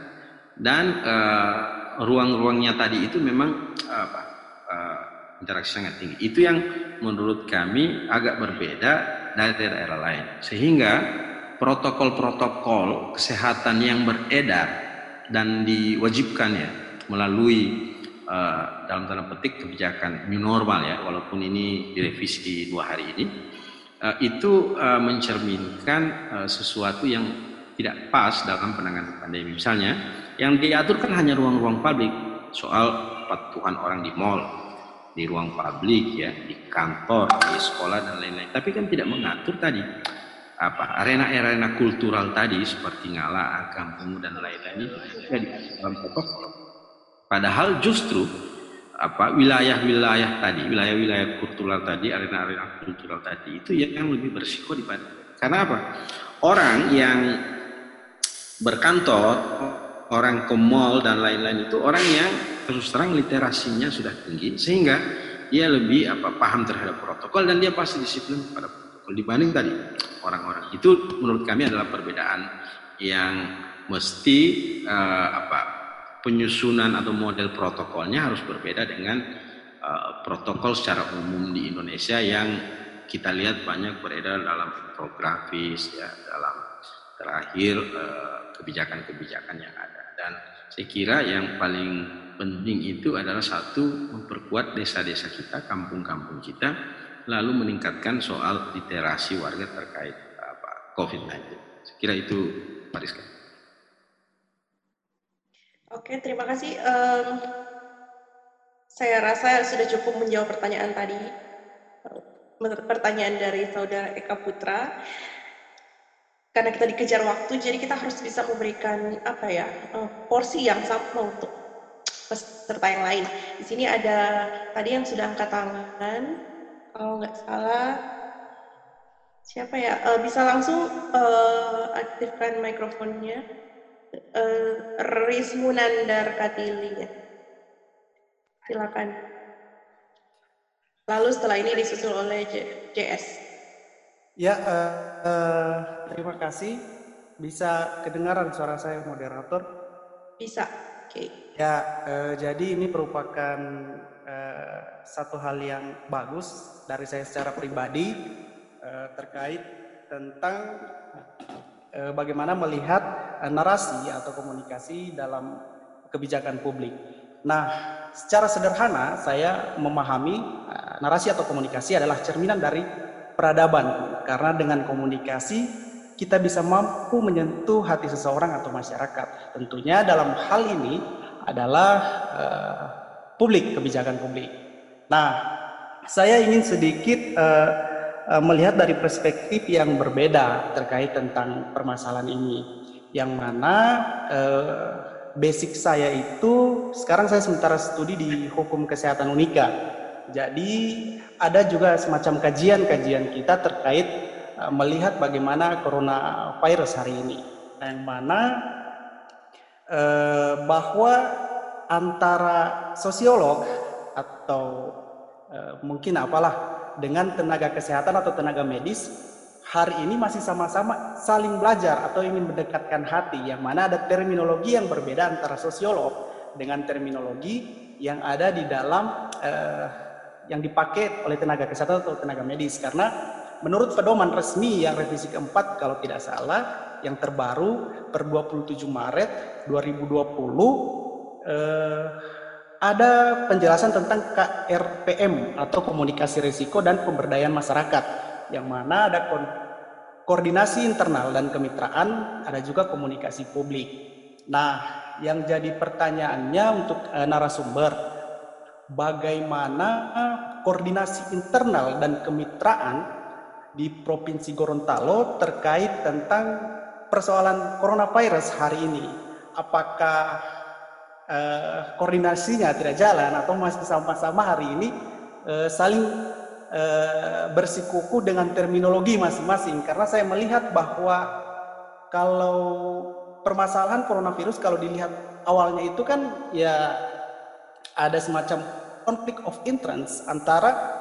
Dan uh, ruang-ruangnya tadi itu memang apa uh, interaksi sangat tinggi. Itu yang menurut kami agak berbeda dari daerah lain. Sehingga protokol-protokol kesehatan yang beredar dan diwajibkan ya melalui uh, dalam tanda petik kebijakan new normal ya walaupun ini direvisi dua hari ini uh, itu uh, mencerminkan uh, sesuatu yang tidak pas dalam penanganan pandemi. Misalnya, yang diatur kan hanya ruang-ruang publik, soal patuhan orang di mall, di ruang publik ya, di kantor, di sekolah dan lain-lain. Tapi kan tidak mengatur tadi apa arena-arena kultural tadi seperti ngala, kampung dan lain-lain itu jadi dalam protokol. Padahal justru apa wilayah-wilayah tadi, wilayah-wilayah kultural tadi, arena-arena kultural tadi itu yang lebih bersiko daripada karena apa? Orang yang berkantor, orang ke mall dan lain-lain itu orang yang terus terang literasinya sudah tinggi sehingga dia lebih apa paham terhadap protokol dan dia pasti disiplin pada protokol dibanding tadi orang-orang itu menurut kami adalah perbedaan yang mesti uh, apa penyusunan atau model protokolnya harus berbeda dengan uh, protokol secara umum di Indonesia yang kita lihat banyak beredar dalam infografis ya dalam terakhir uh, kebijakan-kebijakan yang ada. Dan saya kira yang paling penting itu adalah satu memperkuat desa-desa kita, kampung-kampung kita, lalu meningkatkan soal literasi warga terkait apa COVID-19. Saya kira itu Pak. Oke, terima kasih. Um, saya rasa sudah cukup menjawab pertanyaan tadi. Pertanyaan dari saudara Eka Putra karena kita dikejar waktu, jadi kita harus bisa memberikan apa ya uh, porsi yang sama untuk peserta yang lain. Di sini ada tadi yang sudah angkat tangan, kalau nggak salah siapa ya? Uh, bisa langsung uh, aktifkan mikrofonnya. Uh, Rizmunandar Katili ya. Silakan. Lalu setelah ini disusul oleh JS. Ya, uh, uh, terima kasih. Bisa kedengaran suara saya, moderator? Bisa. Oke. Okay. Ya, uh, jadi ini merupakan uh, satu hal yang bagus dari saya secara pribadi uh, terkait tentang uh, bagaimana melihat uh, narasi atau komunikasi dalam kebijakan publik. Nah, secara sederhana saya memahami uh, narasi atau komunikasi adalah cerminan dari peradaban karena dengan komunikasi kita bisa mampu menyentuh hati seseorang atau masyarakat. Tentunya dalam hal ini adalah uh, publik, kebijakan publik. Nah, saya ingin sedikit uh, melihat dari perspektif yang berbeda terkait tentang permasalahan ini, yang mana uh, basic saya itu sekarang saya sementara studi di hukum kesehatan unika. Jadi ada juga semacam kajian-kajian kita terkait melihat bagaimana coronavirus hari ini, yang mana uh, bahwa antara sosiolog atau uh, mungkin apalah dengan tenaga kesehatan atau tenaga medis hari ini masih sama-sama saling belajar atau ingin mendekatkan hati. Yang mana ada terminologi yang berbeda antara sosiolog dengan terminologi yang ada di dalam uh, yang dipakai oleh tenaga kesehatan atau tenaga medis. Karena menurut pedoman resmi yang revisi keempat kalau tidak salah yang terbaru per 27 Maret 2020 eh, ada penjelasan tentang KRPM atau komunikasi risiko dan pemberdayaan masyarakat yang mana ada ko koordinasi internal dan kemitraan, ada juga komunikasi publik. Nah, yang jadi pertanyaannya untuk e, narasumber, bagaimana koordinasi internal dan kemitraan di Provinsi Gorontalo terkait tentang persoalan coronavirus hari ini? Apakah eh, koordinasinya tidak jalan atau masih sama-sama hari ini eh, saling eh, bersikuku dengan terminologi masing-masing karena saya melihat bahwa kalau permasalahan coronavirus kalau dilihat awalnya itu kan ya ada semacam konflik of interest antara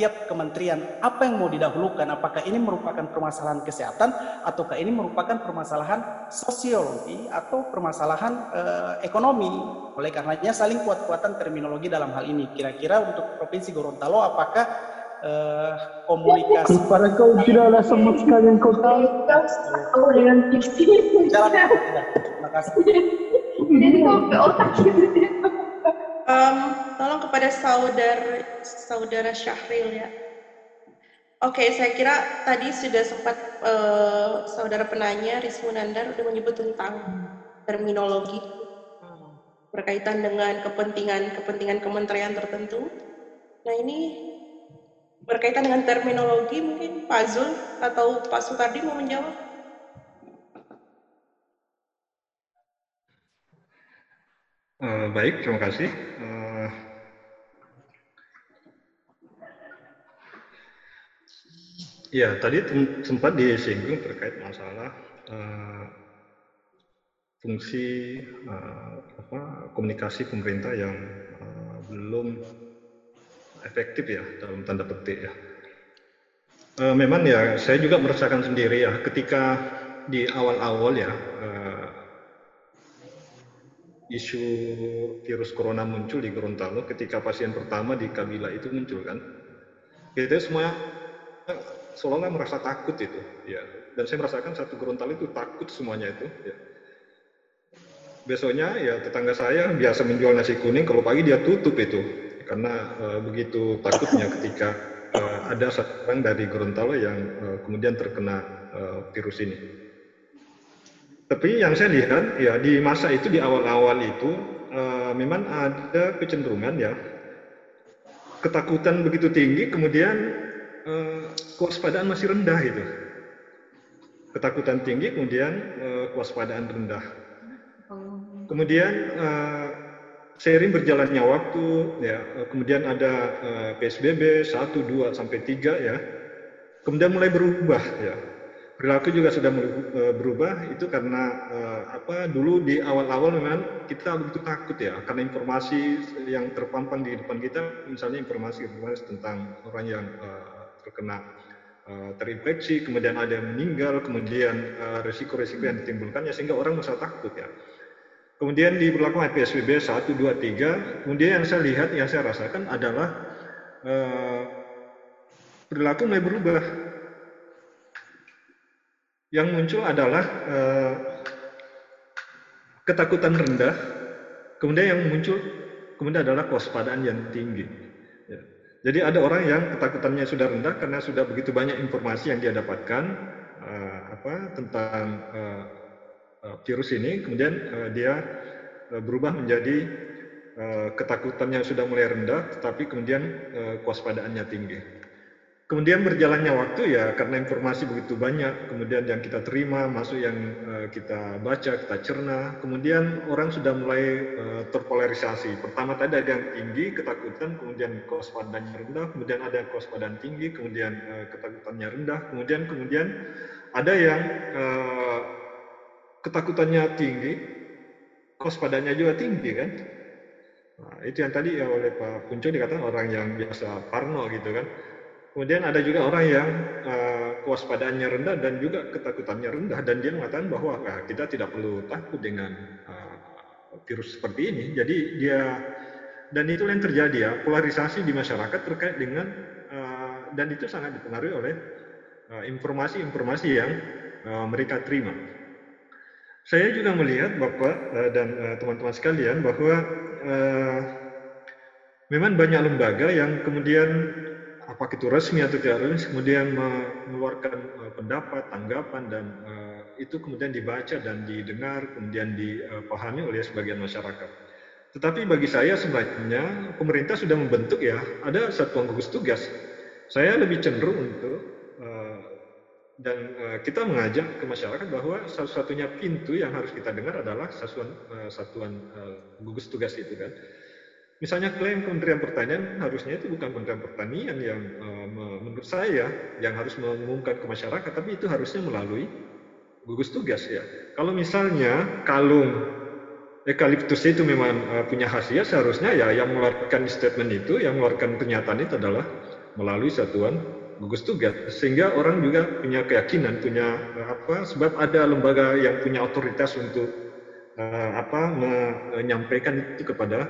tiap kementerian apa yang mau didahulukan? Apakah ini merupakan permasalahan kesehatan ataukah ini merupakan permasalahan sosiologi atau permasalahan eh, ekonomi? Oleh karenanya saling kuat-kuatan terminologi dalam hal ini. Kira-kira untuk provinsi Gorontalo apakah eh, komunikasi para kau tidaklah sama sekali yang kau tahu. Terima kasih. Jadi kau otak. gitu Um, tolong kepada saudara saudara Syahril ya. Oke, okay, saya kira tadi sudah sempat uh, saudara penanya Rizmu Nandar sudah menyebut tentang terminologi berkaitan dengan kepentingan-kepentingan kementerian tertentu. Nah ini berkaitan dengan terminologi mungkin Pak Zul atau Pak Sukardi mau menjawab? Uh, baik, terima kasih. Uh, ya, tadi sempat disinggung terkait masalah uh, fungsi uh, apa, komunikasi pemerintah yang uh, belum efektif ya dalam tanda petik ya. Uh, memang ya, saya juga merasakan sendiri ya, ketika di awal-awal ya. Uh, isu virus corona muncul di Gorontalo ketika pasien pertama di Kabila itu muncul kan? Kita semua seolah-olah merasa takut itu ya. Dan saya merasakan satu Gorontalo itu takut semuanya itu ya. Besoknya ya tetangga saya biasa menjual nasi kuning kalau pagi dia tutup itu. Karena uh, begitu takutnya ketika uh, ada satu orang dari Gorontalo yang uh, kemudian terkena uh, virus ini tapi yang saya lihat ya di masa itu di awal-awal itu uh, memang ada kecenderungan ya ketakutan begitu tinggi kemudian uh, kewaspadaan masih rendah itu. Ketakutan tinggi kemudian uh, kewaspadaan rendah. Kemudian uh, seiring berjalannya waktu ya kemudian ada PSBB 1 2 sampai 3 ya kemudian mulai berubah ya perilaku juga sudah mulai berubah itu karena apa dulu di awal-awal memang kita begitu takut ya karena informasi yang terpampang di depan kita misalnya informasi-informasi tentang orang yang terkena terinfeksi kemudian ada yang meninggal kemudian resiko-resiko yang ditimbulkannya sehingga orang merasa takut ya Kemudian diberlakukan PSBB 1, 2, 3. Kemudian yang saya lihat, yang saya rasakan adalah perilaku mulai berubah. Yang muncul adalah eh, ketakutan rendah. Kemudian yang muncul kemudian adalah kewaspadaan yang tinggi. Ya. Jadi ada orang yang ketakutannya sudah rendah karena sudah begitu banyak informasi yang dia dapatkan uh, apa tentang uh, Eh, virus ini, kemudian uh, dia uh, berubah menjadi uh, ketakutan yang sudah mulai rendah, tetapi kemudian uh, kewaspadaannya tinggi. Kemudian berjalannya waktu ya karena informasi begitu banyak, kemudian yang kita terima, masuk yang uh, kita baca, kita cerna, kemudian orang sudah mulai uh, terpolarisasi. Pertama tadi ada yang tinggi, ketakutan, kemudian kewaspadaannya rendah, kemudian ada kewaspadaan tinggi, kemudian uh, ketakutannya rendah, kemudian kemudian ada yang ketakutannya tinggi, kewaspadanya juga tinggi kan. Nah, itu yang tadi ya oleh Pak Punco dikatakan orang yang biasa parno gitu kan. Kemudian ada juga orang yang uh, kewaspadaannya rendah dan juga ketakutannya rendah dan dia mengatakan bahwa nah, kita tidak perlu takut dengan uh, virus seperti ini. Jadi dia dan itu yang terjadi ya polarisasi di masyarakat terkait dengan uh, dan itu sangat dipengaruhi oleh informasi-informasi yang mereka terima. Saya juga melihat Bapak dan eh, teman-teman sekalian bahwa memang banyak lembaga yang kemudian apakah itu resmi atau tidak resmi kemudian mengeluarkan uh, pendapat, tanggapan dan uh, itu kemudian dibaca dan didengar kemudian dipahami oleh sebagian masyarakat. Tetapi bagi saya sebenarnya pemerintah sudah membentuk ya ada satuan gugus tugas. Saya lebih cenderung untuk dan uh, kita mengajak ke masyarakat bahwa satu-satunya pintu yang harus kita dengar adalah satuan satuan gugus tugas itu kan. Misalnya klaim Kementerian Pertanian harusnya itu bukan Kementerian Pertanian yang uh, menurut saya yang harus mengumumkan ke masyarakat, tapi itu harusnya melalui gugus tugas ya. Kalau misalnya kalung eukaliptus itu memang uh, punya khasiat, seharusnya ya yang mengeluarkan statement itu, yang mengeluarkan pernyataan itu adalah melalui satuan gugus tugas sehingga orang juga punya keyakinan punya eh, apa sebab ada lembaga yang punya otoritas untuk apa menyampaikan itu kepada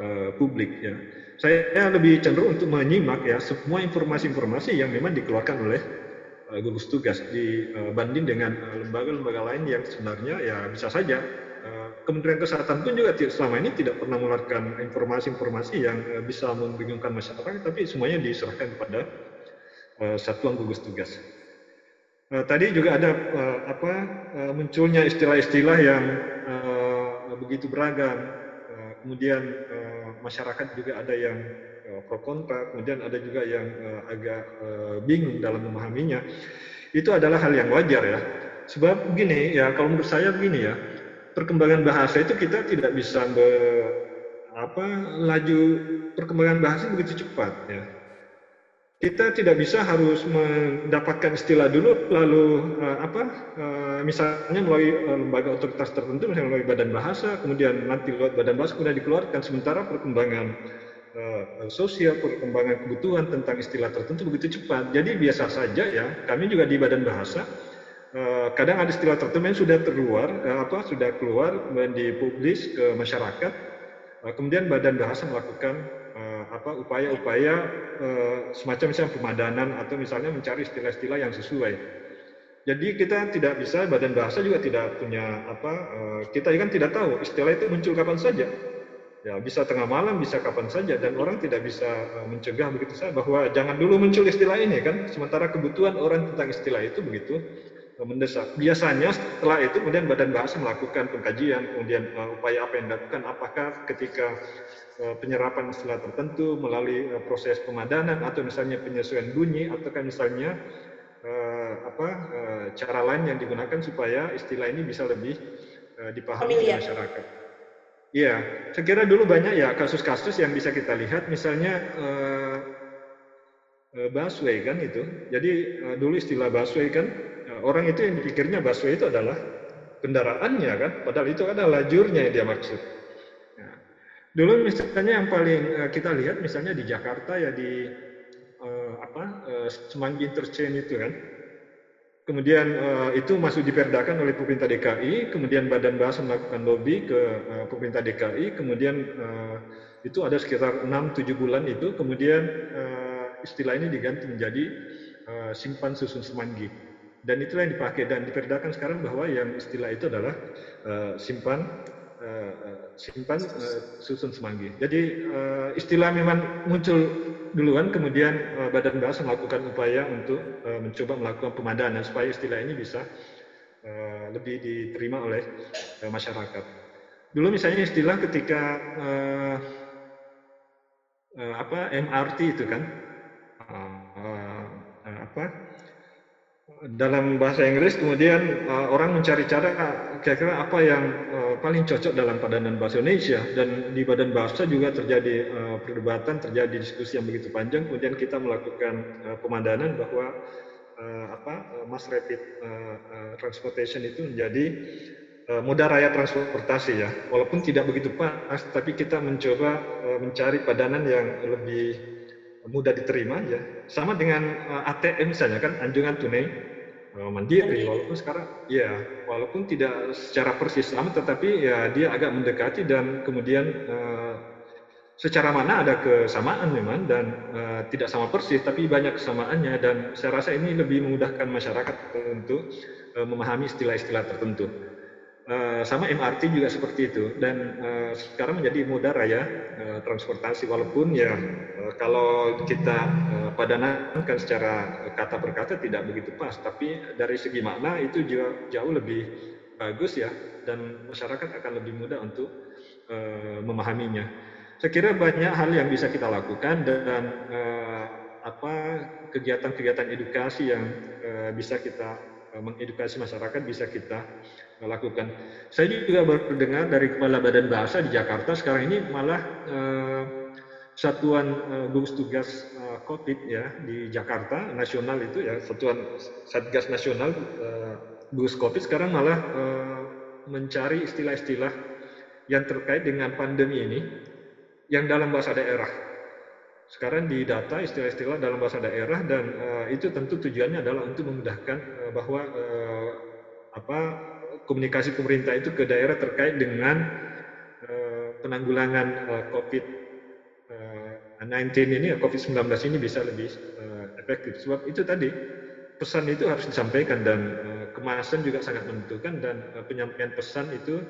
uh, publik ya saya lebih cenderung untuk menyimak ya semua informasi-informasi yang memang dikeluarkan oleh uh, gugus tugas dibanding dengan lembaga-lembaga lain yang sebenarnya ya bisa saja Kementerian Kesehatan pun juga selama ini tidak pernah mengeluarkan informasi-informasi yang bisa membingungkan masyarakat, tapi semuanya diserahkan kepada Eh, satuan gugus tugas. Uh, tadi juga ada uh, apa uh, munculnya istilah-istilah yang uh, begitu beragam. Uh, kemudian uh, masyarakat juga ada yang uh, pro kontra, kemudian ada juga yang uh, agak uh, bingung dalam memahaminya. Itu adalah hal yang wajar ya. Sebab begini ya, kalau menurut saya begini ya, perkembangan bahasa itu kita tidak bisa be, apa laju perkembangan bahasa begitu cepat ya kita tidak bisa harus mendapatkan istilah dulu lalu uh, apa uh, misalnya melalui uh, lembaga otoritas tertentu misalnya melalui badan bahasa kemudian nanti lewat badan bahasa kemudian dikeluarkan. Sementara perkembangan sosial perkembangan kebutuhan tentang istilah tertentu begitu cepat. Jadi biasa saja ya kami juga di badan bahasa uh, kadang ada istilah tertentu yang sudah terluar uh, apa sudah keluar dipublis ke masyarakat kemudian badan bahasa melakukan apa upaya-upaya uh, semacam misalnya pemadanan atau misalnya mencari istilah-istilah yang sesuai. Jadi kita tidak bisa badan bahasa juga tidak punya apa uh, kita kan tidak tahu istilah itu muncul kapan saja. Ya bisa tengah malam, bisa kapan saja dan orang tidak bisa uh, mencegah begitu saja bahwa jangan dulu muncul istilah ini kan. Sementara kebutuhan orang tentang istilah itu begitu mendesak. Biasanya setelah itu kemudian Badan Bahasa melakukan pengkajian, kemudian upaya apa yang dilakukan, apakah ketika penyerapan istilah tertentu melalui uh, proses pemadanan atau misalnya penyesuaian bunyi, ataukah misalnya uh, apa uh, cara lain yang digunakan supaya istilah ini bisa lebih dipahami oleh masyarakat. Iya, saya kira dulu banyak ya kasus-kasus yang bisa kita lihat, misalnya busway kan itu. Jadi dulu istilah busway kan orang itu yang dipikirnya busway itu adalah kendaraannya kan, padahal itu adalah lajurnya yang dia maksud. Dulu misalnya yang paling uh, kita lihat misalnya di Jakarta ya di uh, apa uh, Semanggi Interchange itu kan. Kemudian uh, itu masuk diperdakan oleh pemerintah DKI, kemudian Badan Bahasa melakukan lobby ke uh, pemerintah DKI, kemudian uh, itu ada sekitar 6-7 bulan itu, kemudian uh, istilah ini diganti menjadi uh, simpan susun semanggi. Dan itulah yang dipakai dan diperdakan sekarang bahwa yang istilah itu adalah uh, simpan simpan uh, susun semanggi. Jadi uh, istilah memang muncul duluan, kemudian Badan Bahasa melakukan upaya untuk mencoba melakukan pemadanan supaya istilah ini bisa lebih diterima oleh masyarakat. Dulu misalnya istilah ketika apa MRT itu kan apa dalam bahasa Inggris kemudian uh, orang mencari cara kira-kira apa yang uh, paling cocok dalam padanan bahasa Indonesia. Dan di badan bahasa juga terjadi uh, perdebatan terjadi diskusi yang begitu panjang. Kemudian kita melakukan uh, pemadanan bahwa uh, apa uh, mass rapid uh, uh, transportation itu menjadi uh, moda raya transportasi ya. Walaupun tidak begitu pas tapi kita mencoba uh, mencari padanan yang lebih mudah diterima ya sama dengan uh, ATM misalnya kan anjungan tunai uh, mandiri. Walaupun sekarang ya walaupun tidak secara persis sama tetapi ya dia agak mendekati dan kemudian uh, secara mana ada kesamaan memang dan uh, tidak sama persis tapi banyak kesamaannya dan saya rasa ini lebih memudahkan masyarakat untuk uh, memahami istilah-istilah tertentu. Uh, sama MRT juga seperti itu. Dan uh, sekarang menjadi moda raya uh, transportasi. Walaupun ya kalau kita uh, padanankan secara kata per kata tidak begitu pas. Tapi dari segi makna itu juga jauh lebih bagus ya. Dan masyarakat akan lebih mudah untuk memahaminya. Saya kira banyak hal yang bisa kita lakukan dan apa kegiatan-kegiatan edukasi yang bisa kita mengedukasi masyarakat bisa kita lakukan. Saya juga baru dengar dari Kepala Badan Bahasa di Jakarta sekarang ini malah eh, satuan eh, gugus tugas eh, COVID ya di Jakarta nasional itu ya satuan satgas nasional eh, gugus COVID sekarang malah eh, mencari istilah-istilah yang terkait dengan pandemi ini yang dalam bahasa daerah. Sekarang di data istilah-istilah dalam bahasa daerah dan uh, itu tentu tujuannya adalah untuk memudahkan bahwa apa komunikasi pemerintah itu ke daerah terkait dengan uh, penanggulangan uh, COVID-19 uh, ini, COVID-19 ini bisa lebih efektif. Sebab itu tadi pesan itu harus disampaikan dan kemasan juga sangat menentukan dan penyampaian pesan itu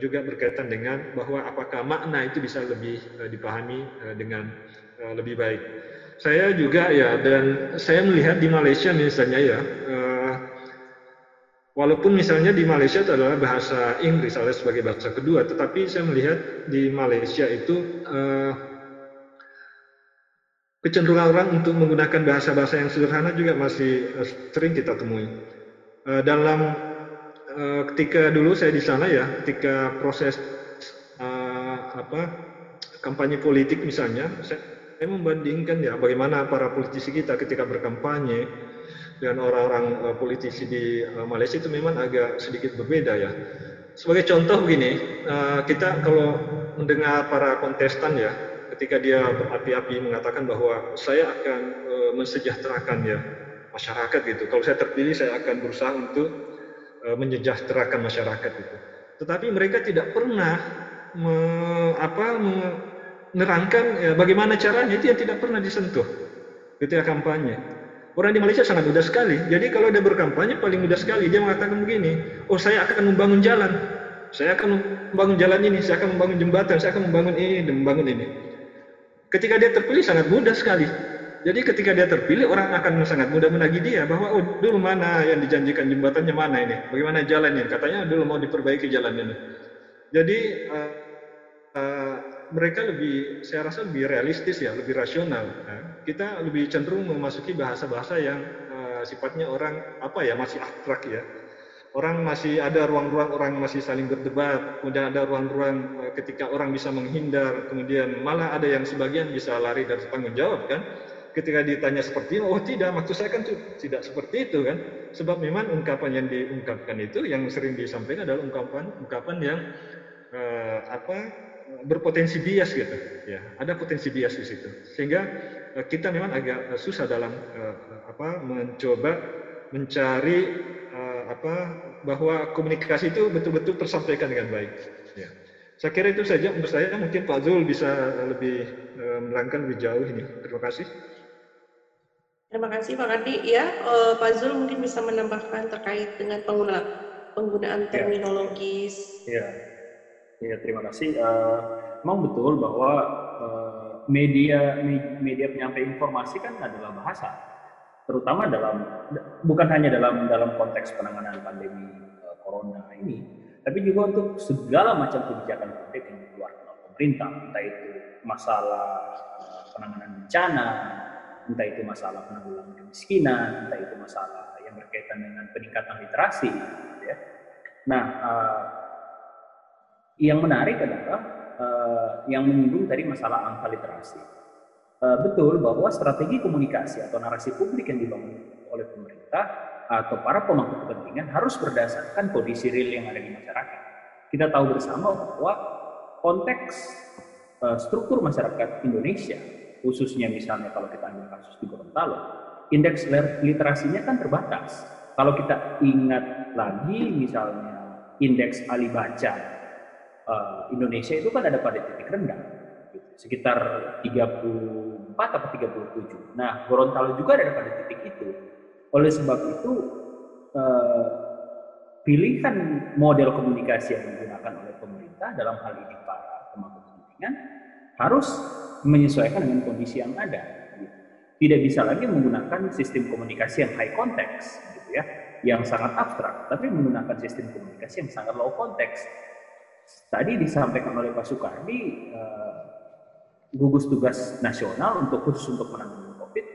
juga berkaitan dengan bahwa apakah makna itu bisa lebih dipahami dengan lebih baik. Saya juga ya dan saya melihat di Malaysia misalnya ya Walaupun misalnya di Malaysia itu adalah bahasa Inggris alias sebagai bahasa kedua, tetapi saya melihat di Malaysia itu uh, kecenderungan orang untuk menggunakan bahasa-bahasa yang sederhana juga masih uh, sering kita temui. Uh, dalam ketika dulu saya di sana ya, ketika proses apa kampanye politik misalnya, saya membandingkan ya bagaimana para politisi kita ketika berkampanye dengan orang-orang uh, politisi di uh, Malaysia itu memang agak sedikit berbeda ya. Sebagai contoh begini, uh, kita kalau mendengar para kontestan ya, ketika dia berapi-api mengatakan bahwa saya akan mensejahterakan ya masyarakat gitu. Kalau saya terpilih, saya akan berusaha untuk menyejahterakan masyarakat gitu. Tetapi mereka tidak pernah me, apa, menerangkan ya, bagaimana caranya itu yang tidak pernah disentuh ketika kampanye. Orang di Malaysia sangat mudah sekali. Jadi kalau dia berkampanye paling mudah sekali. Dia mengatakan begini, oh saya akan membangun jalan. Saya akan membangun jalan ini, saya akan membangun jembatan, saya akan membangun ini dan membangun ini. Ketika dia terpilih sangat mudah sekali. Jadi ketika dia terpilih orang akan sangat mudah menagih dia bahwa oh dulu mana yang dijanjikan jembatannya mana ini, bagaimana jalannya? Katanya dulu mau diperbaiki jalan ini. Jadi uh, uh, mereka lebih, saya rasa lebih realistis ya, lebih rasional. Nah, kita lebih cenderung memasuki bahasa-bahasa yang uh, sifatnya orang apa ya masih abstrak ya. Orang masih ada ruang-ruang orang masih saling berdebat, kemudian ada ruang-ruang uh, ketika orang bisa menghindar, kemudian malah ada yang sebagian bisa lari dari tanggung jawab kan. ketika ditanya seperti ini, oh tidak, maksud saya kan tidak seperti itu kan. Sebab memang ungkapan yang diungkapkan itu yang sering disampaikan adalah ungkapan ungkapan yang uh, apa berpotensi bias gitu. Ya, ada potensi bias di situ. Sehingga uh, kita memang agak susah dalam uh, apa mencoba mencari apa bahwa komunikasi itu betul-betul tersampaikan dengan baik. Ya. Saya kira itu saja untuk saya. Mungkin Pak Zul bisa lebih menerangkan lebih jauh ini. Terima kasih. Terima kasih Pak Ardi. Ya, Pak Zul mungkin bisa menambahkan terkait dengan pengguna, penggunaan ya. terminologis. Ya, ya terima kasih. Uh, memang betul bahwa uh, media media penyampaian informasi kan adalah bahasa, terutama dalam bukan hanya dalam dalam konteks penanganan pandemi uh, corona ini, tapi juga untuk segala macam kebijakan publik yang dikeluarkan oleh pemerintah, entah itu masalah penanganan bencana, entah itu masalah penanggulangan kemiskinan, entah itu masalah yang berkaitan dengan peningkatan literasi. Gitu ya. Nah, uh, yang menarik adalah uh, yang menyinggung tadi masalah angka literasi. Uh, betul bahwa strategi komunikasi atau narasi publik yang dibangun oleh pemerintah atau para pemangku kepentingan harus berdasarkan kondisi real yang ada di masyarakat. Kita tahu bersama bahwa konteks uh, struktur masyarakat Indonesia khususnya misalnya kalau kita ambil kasus di Gorontalo, indeks literasinya kan terbatas. Kalau kita ingat lagi misalnya indeks ahli baca uh, Indonesia itu kan ada pada titik rendah, gitu. sekitar 34 atau 37. Nah, Gorontalo juga ada pada titik itu. Oleh sebab itu, uh, pilihan model komunikasi yang digunakan oleh pemerintah dalam hal ini para pemangku kepentingan harus menyesuaikan dengan kondisi yang ada. Tidak bisa lagi menggunakan sistem komunikasi yang high context, gitu ya, yang sangat abstrak, tapi menggunakan sistem komunikasi yang sangat low context. Tadi disampaikan oleh Pak Soekardi, uh, gugus tugas nasional untuk khusus untuk menangani COVID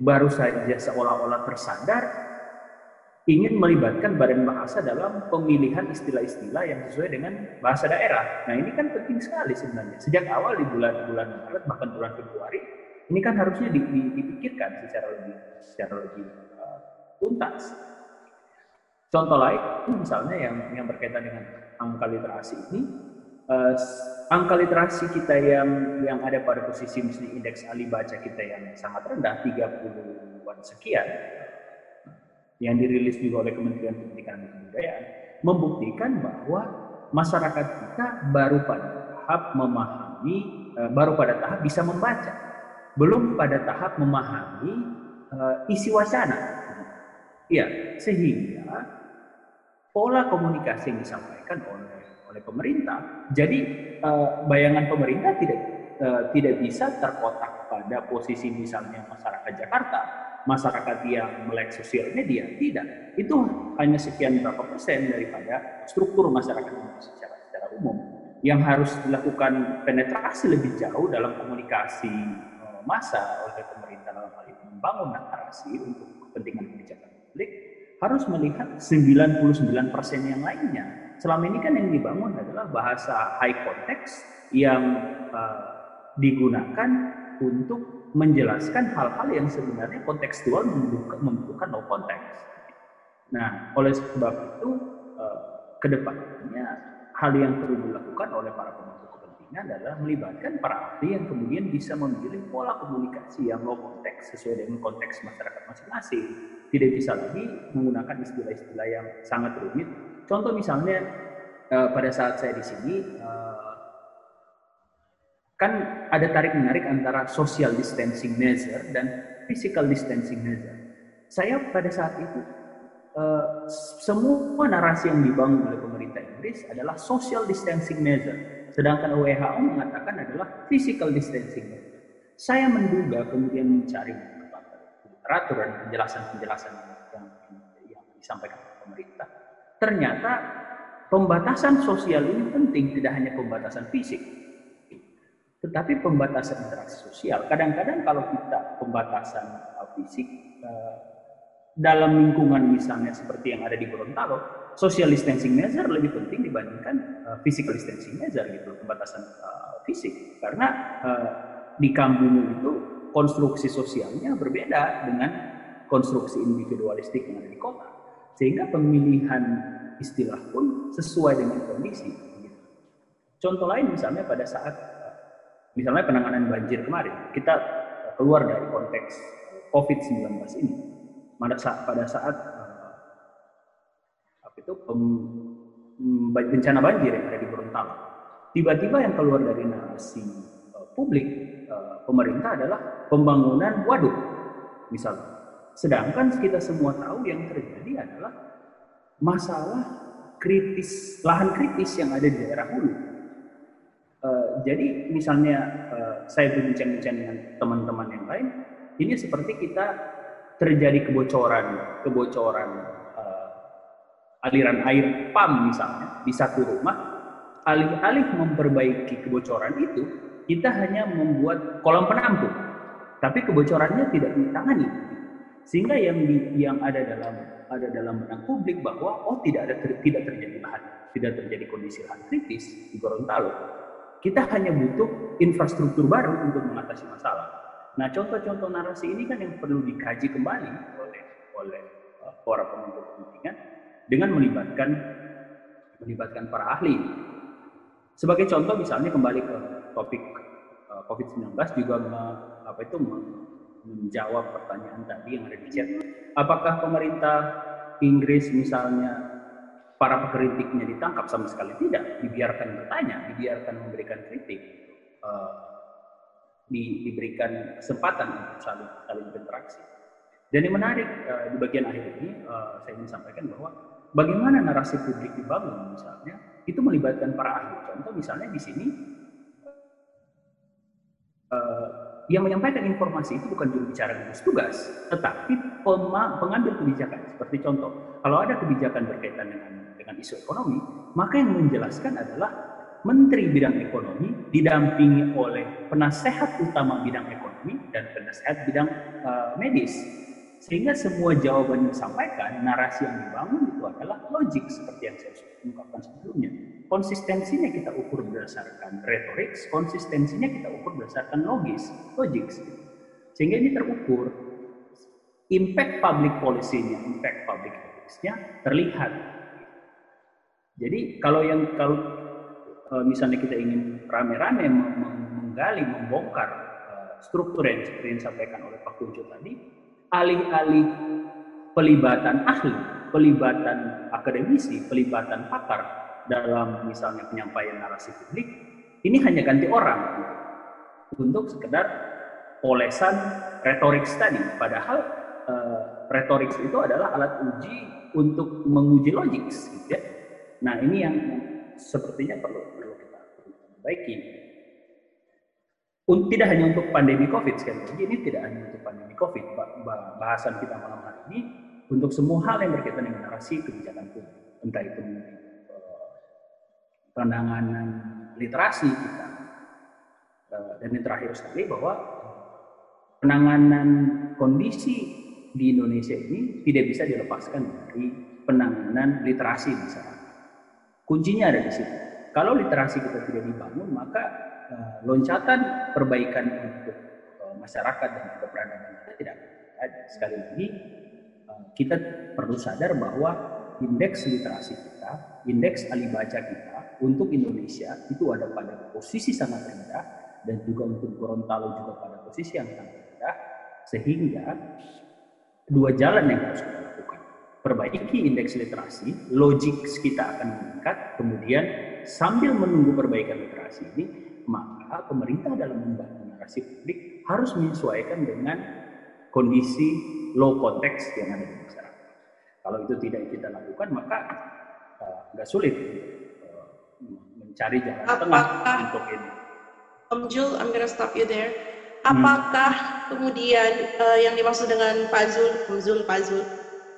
baru saja seolah-olah tersadar ingin melibatkan badan bahasa dalam pemilihan istilah-istilah yang sesuai dengan bahasa daerah. Nah ini kan penting sekali sebenarnya. Sejak awal di bulan-bulan Maret bahkan bulan Februari, ini kan harusnya dipikirkan secara lebih secara lebih uh, tuntas. Contoh lain misalnya yang yang berkaitan dengan angka literasi ini, uh, angka literasi kita yang yang ada pada posisi misalnya indeks ahli baca kita yang sangat rendah 30-an sekian yang dirilis juga oleh Kementerian Pendidikan dan Kebudayaan membuktikan bahwa masyarakat kita baru pada tahap memahami, eh, baru pada tahap bisa membaca, belum pada tahap memahami uh, isi wacana. Ya, sehingga pola komunikasi yang disampaikan oleh oleh pemerintah, jadi uh, bayangan pemerintah tidak uh, tidak bisa terkotak pada posisi misalnya masyarakat Jakarta masyarakat yang melek sosial media tidak. Itu hanya sekian berapa persen daripada struktur masyarakat Indonesia secara, secara umum. Yang harus dilakukan penetrasi lebih jauh dalam komunikasi uh, massa oleh pemerintah dalam hal ini membangun narasi untuk kepentingan kebijakan publik harus melihat 99% yang lainnya. Selama ini kan yang dibangun adalah bahasa high context yang uh, digunakan untuk menjelaskan hal-hal yang sebenarnya kontekstual membutuhkan no konteks. Nah, oleh sebab itu eh, ke depannya hal yang perlu dilakukan oleh para pemangku kepentingan adalah melibatkan para ahli yang kemudian bisa memilih pola komunikasi yang low konteks sesuai dengan konteks masyarakat masing-masing. Tidak bisa lagi menggunakan istilah-istilah yang sangat rumit. Contoh misalnya eh, pada saat saya di sini eh, kan ada tarik menarik antara social distancing measure dan physical distancing measure. Saya pada saat itu uh, semua narasi yang dibangun oleh pemerintah Inggris adalah social distancing measure, sedangkan WHO mengatakan adalah physical distancing. Saya menduga kemudian mencari literatur dan penjelasan-penjelasan yang, yang disampaikan oleh pemerintah. Ternyata pembatasan sosial ini penting, tidak hanya pembatasan fisik, tetapi pembatasan interaksi sosial, kadang-kadang kalau kita pembatasan uh, fisik uh, dalam lingkungan misalnya seperti yang ada di Gorontalo, social distancing measure lebih penting dibandingkan uh, physical distancing measure gitu, pembatasan uh, fisik. Karena uh, di kampung itu konstruksi sosialnya berbeda dengan konstruksi individualistik yang ada di kota. Sehingga pemilihan istilah pun sesuai dengan kondisi. Contoh lain misalnya pada saat misalnya penanganan banjir kemarin, kita keluar dari konteks COVID-19 ini. Pada saat, pada saat apa itu pem, bencana banjir yang ada di Gorontalo, tiba-tiba yang keluar dari narasi publik pemerintah adalah pembangunan waduk, misalnya. Sedangkan kita semua tahu yang terjadi adalah masalah kritis, lahan kritis yang ada di daerah hulu. Uh, jadi misalnya uh, saya berbincang-bincang dengan teman-teman yang lain, ini seperti kita terjadi kebocoran, kebocoran aliran air PAM misalnya di satu rumah, alih-alih memperbaiki kebocoran itu, kita hanya membuat kolam penampung, tapi kebocorannya tidak ditangani. Sehingga yang di, yang ada dalam ada dalam benak publik bahwa oh tidak ada ter, tidak terjadi lahan, tidak terjadi kondisi lahan kritis di Gorontalo. Kita hanya butuh infrastruktur baru untuk mengatasi masalah. Nah, contoh-contoh narasi ini kan yang perlu dikaji kembali oleh oleh uh, para pembentuk kepentingan dengan melibatkan melibatkan para ahli. Sebagai contoh misalnya kembali ke topik uh, COVID-19 juga me, apa itu me, menjawab pertanyaan tadi yang ada di chat. Apakah pemerintah Inggris misalnya para pekritiknya ditangkap sama sekali tidak, dibiarkan bertanya, dibiarkan memberikan kritik, uh, di, diberikan kesempatan untuk saling saling berinteraksi. Dan yang menarik uh, di bagian akhir ini uh, saya ingin sampaikan bahwa bagaimana narasi publik dibangun misalnya itu melibatkan para ahli. Contoh misalnya di sini uh, yang menyampaikan informasi itu bukan juru bicara gugus tugas, tetapi pengambil kebijakan. Seperti contoh, kalau ada kebijakan berkaitan dengan dengan isu ekonomi, maka yang menjelaskan adalah Menteri Bidang Ekonomi didampingi oleh penasehat utama bidang ekonomi dan penasehat bidang uh, medis. Sehingga semua jawaban yang disampaikan, narasi yang dibangun itu adalah logik seperti yang saya ungkapkan sebelumnya. Konsistensinya kita ukur berdasarkan retorik, konsistensinya kita ukur berdasarkan logis, logik. Sehingga ini terukur. Impact public policy-nya, impact public ethics-nya terlihat. Jadi kalau yang kalau misalnya kita ingin rame-rame menggali, membongkar struktur yang seperti yang disampaikan oleh Pak Kunco tadi, alih-alih pelibatan ahli, pelibatan akademisi, pelibatan pakar dalam misalnya penyampaian narasi publik, ini hanya ganti orang untuk sekedar olesan retorik tadi. Padahal uh, retorik itu adalah alat uji untuk menguji logik, gitu ya. Nah ini yang sepertinya perlu perlu kita perbaiki. Tidak hanya untuk pandemi COVID sekali lagi, ini tidak hanya untuk pandemi COVID. Bahasan kita malam hari ini untuk semua hal yang berkaitan dengan narasi kebijakan publik, entah itu penanganan literasi kita. Dan yang terakhir sekali bahwa penanganan kondisi di Indonesia ini tidak bisa dilepaskan dari penanganan literasi misalnya. Kuncinya ada di situ. Kalau literasi kita tidak dibangun, maka uh, loncatan perbaikan untuk uh, masyarakat dan juga peradaban kita tidak ada. Sekali lagi, uh, kita perlu sadar bahwa indeks literasi kita, indeks ahli baca kita untuk Indonesia itu ada pada posisi sangat rendah dan juga untuk Gorontalo juga pada posisi yang sangat rendah sehingga dua jalan yang harus kita lakukan perbaiki indeks literasi, logik kita akan meningkat, kemudian sambil menunggu perbaikan literasi ini, maka pemerintah dalam membangun narasi publik harus menyesuaikan dengan kondisi low konteks yang ada di masyarakat. Kalau itu tidak kita lakukan, maka nggak uh, sulit uh, mencari jalan Apakah, tengah untuk ini. Om Jul, I'm gonna stop you there. Apakah hmm. kemudian uh, yang dimaksud dengan Pak Zul, Om Zul, Pak Zul,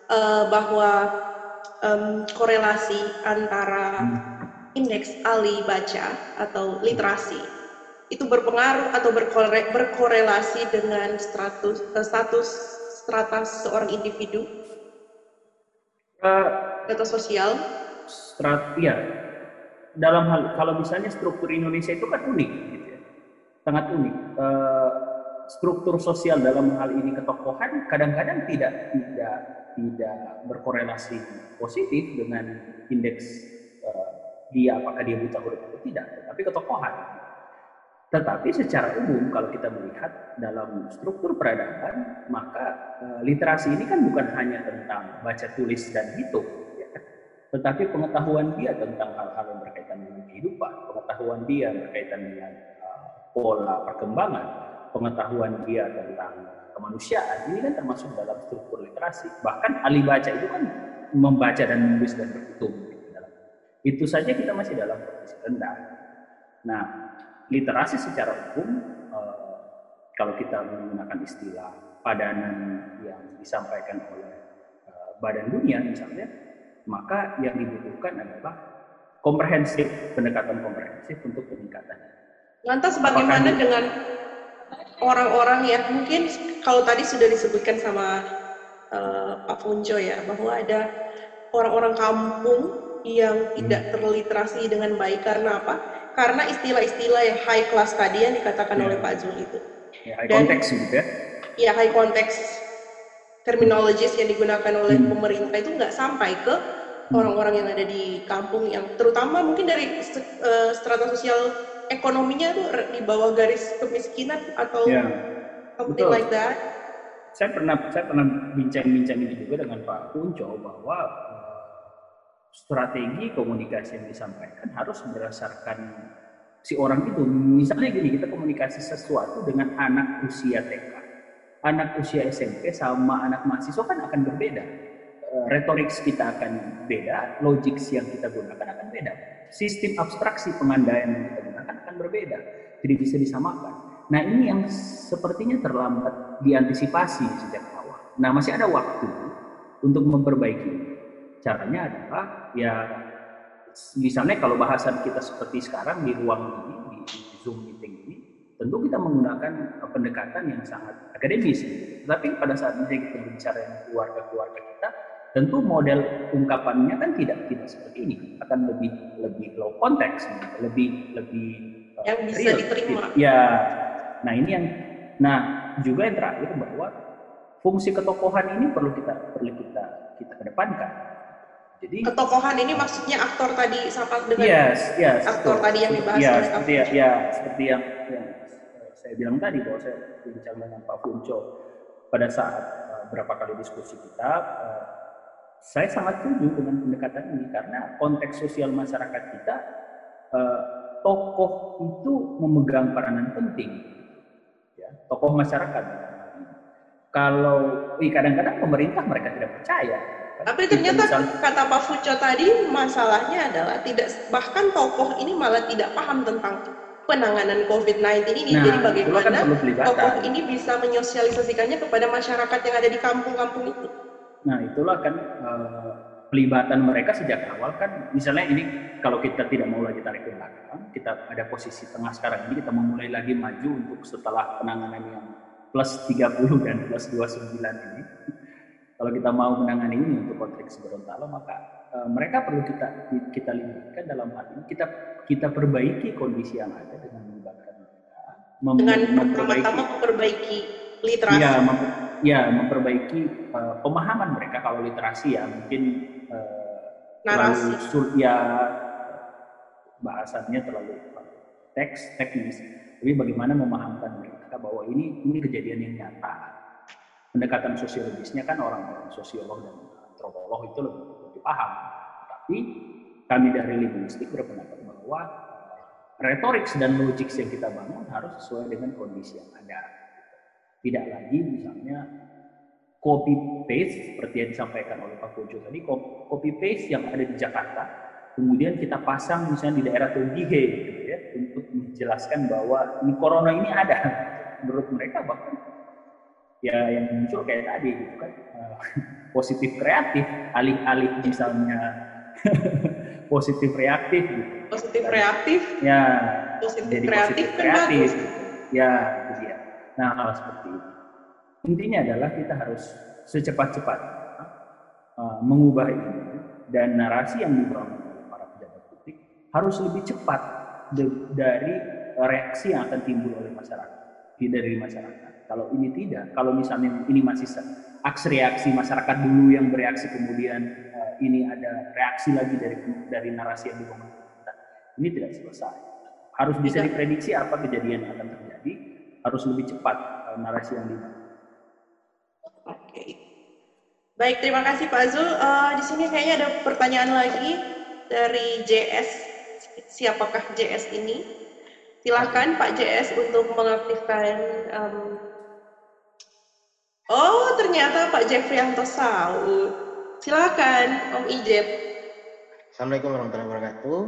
uh, bahwa um, korelasi antara indeks ahli baca atau literasi itu berpengaruh atau berkore, berkorelasi dengan status uh, status strata seorang individu? Uh, atau sosial? Strat ya dalam hal kalau misalnya struktur Indonesia itu kan unik gitu ya. Sangat unik. Uh, struktur sosial dalam hal ini ketokohan kadang-kadang tidak tidak tidak berkorelasi positif dengan indeks uh, dia apakah dia buta huruf atau tidak, tetapi ketokohan. Tetapi secara umum kalau kita melihat dalam struktur peradaban, maka uh, literasi ini kan bukan hanya tentang baca tulis dan hitung, ya. Kan? tetapi pengetahuan dia tentang hal-hal yang berkaitan dengan kehidupan, pengetahuan dia berkaitan dengan uh, pola perkembangan, pengetahuan dia tentang kemanusiaan ini kan termasuk dalam struktur literasi. Bahkan ahli baca itu kan membaca dan menulis dan berhitung. Itu saja kita masih dalam posisi rendah. Nah, literasi secara umum eh, kalau kita menggunakan istilah padanan yang disampaikan oleh eh, Badan Dunia misalnya, maka yang dibutuhkan adalah komprehensif, pendekatan komprehensif untuk peningkatan. Lantas bagaimana Apakah dengan orang-orang yang mungkin kalau tadi sudah disebutkan sama uh, Pak Punco ya bahwa ada orang-orang kampung yang tidak hmm. terliterasi dengan baik karena apa? Karena istilah-istilah yang high class tadi yang dikatakan ya. oleh Pak Zul itu. Ya, high Dan, context gitu ya. Ya, high context terminologis yang digunakan oleh hmm. pemerintah itu nggak sampai ke hmm. orang-orang yang ada di kampung yang terutama mungkin dari uh, strata sosial ekonominya tuh di bawah garis kemiskinan atau yeah. something Betul. like that? Saya pernah saya pernah bincang-bincang ini juga dengan Pak Kunco bahwa strategi komunikasi yang disampaikan harus berdasarkan si orang itu. Misalnya gini, kita komunikasi sesuatu dengan anak usia TK, anak usia SMP sama anak mahasiswa kan akan berbeda. Uh, retorik kita akan beda, logik yang kita gunakan akan beda. Sistem abstraksi pengandaian yang kita gunakan akan berbeda, tidak bisa disamakan. Nah ini yang sepertinya terlambat diantisipasi sejak awal. Nah masih ada waktu untuk memperbaiki. Caranya adalah ya misalnya kalau bahasan kita seperti sekarang di ruang ini, di, di Zoom meeting ini, tentu kita menggunakan pendekatan yang sangat akademis. Tapi pada saat kita berbicara dengan keluarga-keluarga kita, tentu model ungkapannya kan tidak tidak seperti ini akan lebih lebih low konteks lebih lebih uh, yang bisa real. diterima ya nah ini yang nah juga yang terakhir bahwa fungsi ketokohan ini perlu kita perlu kita kita kedepankan jadi ketokohan ini maksudnya aktor tadi sama dengan yes, yes, aktor betul. tadi yang dibahas ya, seperti ya, ya seperti yang, yang saya bilang tadi bahwa saya bincang dengan Pak Punco pada saat uh, berapa kali diskusi kita uh, saya sangat setuju dengan pendekatan ini karena konteks sosial masyarakat kita eh, tokoh itu memegang peranan penting. Ya tokoh masyarakat. Kalau kadang-kadang pemerintah mereka tidak percaya tapi ternyata kata Pak Fuco tadi masalahnya adalah tidak bahkan tokoh ini malah tidak paham tentang penanganan COVID-19 ini. Nah, Jadi kan bagaimana kan tokoh ini bisa menyosialisasikannya kepada masyarakat yang ada di kampung-kampung itu? Nah, itulah kan uh, pelibatan mereka sejak awal kan misalnya ini kalau kita tidak mau lagi tarik ke belakang, kita ada posisi tengah sekarang ini kita memulai lagi maju untuk setelah penanganan yang plus 30 dan plus 29 ini. Kalau kita mau menangani ini untuk konteks Gorontalo maka uh, mereka perlu kita kita libatkan dalam hal ini kita kita perbaiki kondisi yang ada dengan melibatkan mereka. Mem dengan pertama-tama memperbaiki literasi. Ya, mem ya memperbaiki uh, pemahaman mereka kalau literasi ya mungkin uh, narasi terlalu ya bahasannya terlalu teks teknis tapi bagaimana memahamkan mereka bahwa ini ini kejadian yang nyata pendekatan sosiologisnya kan orang-orang sosiolog dan antropolog itu lebih, lebih paham. Tapi kami dari linguistik berpendapat bahwa retorik dan logik yang kita bangun harus sesuai dengan kondisi yang ada. Tidak lagi misalnya copy paste seperti yang disampaikan oleh Pak Kojo tadi copy paste yang ada di Jakarta kemudian kita pasang misalnya di daerah Togihe gitu ya untuk menjelaskan bahwa ini corona ini ada. Menurut mereka bahkan ya yang muncul kayak tadi gitu kan uh, positif kreatif alih-alih misalnya positif reaktif gitu positif reaktif ya positif jadi kreatif positif kreatif gitu. ya itu dia Nah, hal seperti itu. Intinya adalah kita harus secepat-cepat uh, mengubah ini dan narasi yang dibangun oleh para pejabat publik harus lebih cepat dari reaksi yang akan timbul oleh masyarakat, dari masyarakat. Kalau ini tidak, kalau misalnya ini masih aksi reaksi masyarakat dulu yang bereaksi kemudian uh, ini ada reaksi lagi dari dari narasi yang dibangun ini tidak selesai. Harus bisa diprediksi apa kejadian yang akan terjadi, harus lebih cepat uh, narasi yang dibangun. Oke. Baik, terima kasih Pak Zul. Uh, di sini kayaknya ada pertanyaan lagi dari JS. Siapakah JS ini? Silakan Pak JS untuk mengaktifkan um, Oh, ternyata Pak Jeffrianto Saud. Silakan, Om Ijeb. Assalamualaikum warahmatullahi wabarakatuh.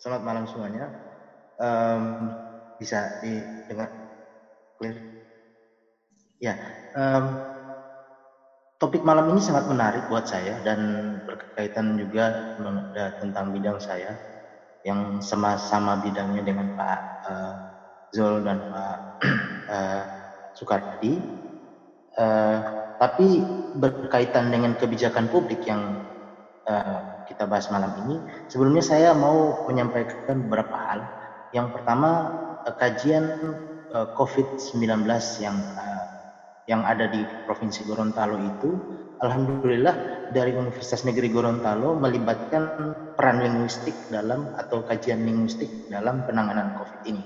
Selamat malam semuanya. Um, bisa didengar clear? Ya, um, topik malam ini sangat menarik buat saya dan berkaitan juga tentang bidang saya yang sama-sama bidangnya dengan Pak uh, Zul dan Pak uh, Soekardi Uh, tapi berkaitan dengan kebijakan publik yang uh, kita bahas malam ini, sebelumnya saya mau menyampaikan beberapa hal. Yang pertama, uh, kajian uh, COVID-19 yang uh, yang ada di Provinsi Gorontalo itu, alhamdulillah dari Universitas Negeri Gorontalo melibatkan peran linguistik dalam atau kajian linguistik dalam penanganan COVID ini.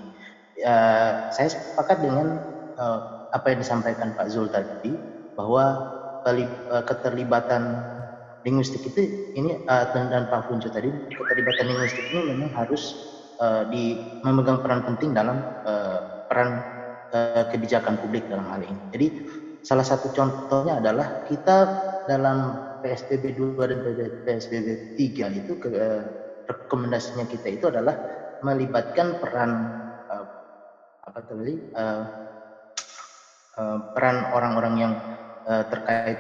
Uh, saya sepakat dengan uh, apa yang disampaikan Pak Zul tadi bahwa eh, keterlibatan linguistik itu ini uh, dan Pak Funco tadi keterlibatan linguistik ini memang harus uh, di memegang peran penting dalam uh, peran uh, kebijakan publik dalam hal ini. Jadi salah satu contohnya adalah kita dalam PSBB 2 dan PSBB 3 itu ke, uh, rekomendasinya kita itu adalah melibatkan peran uh, apa tadi uh, Eh, peran orang-orang yang uh, terkait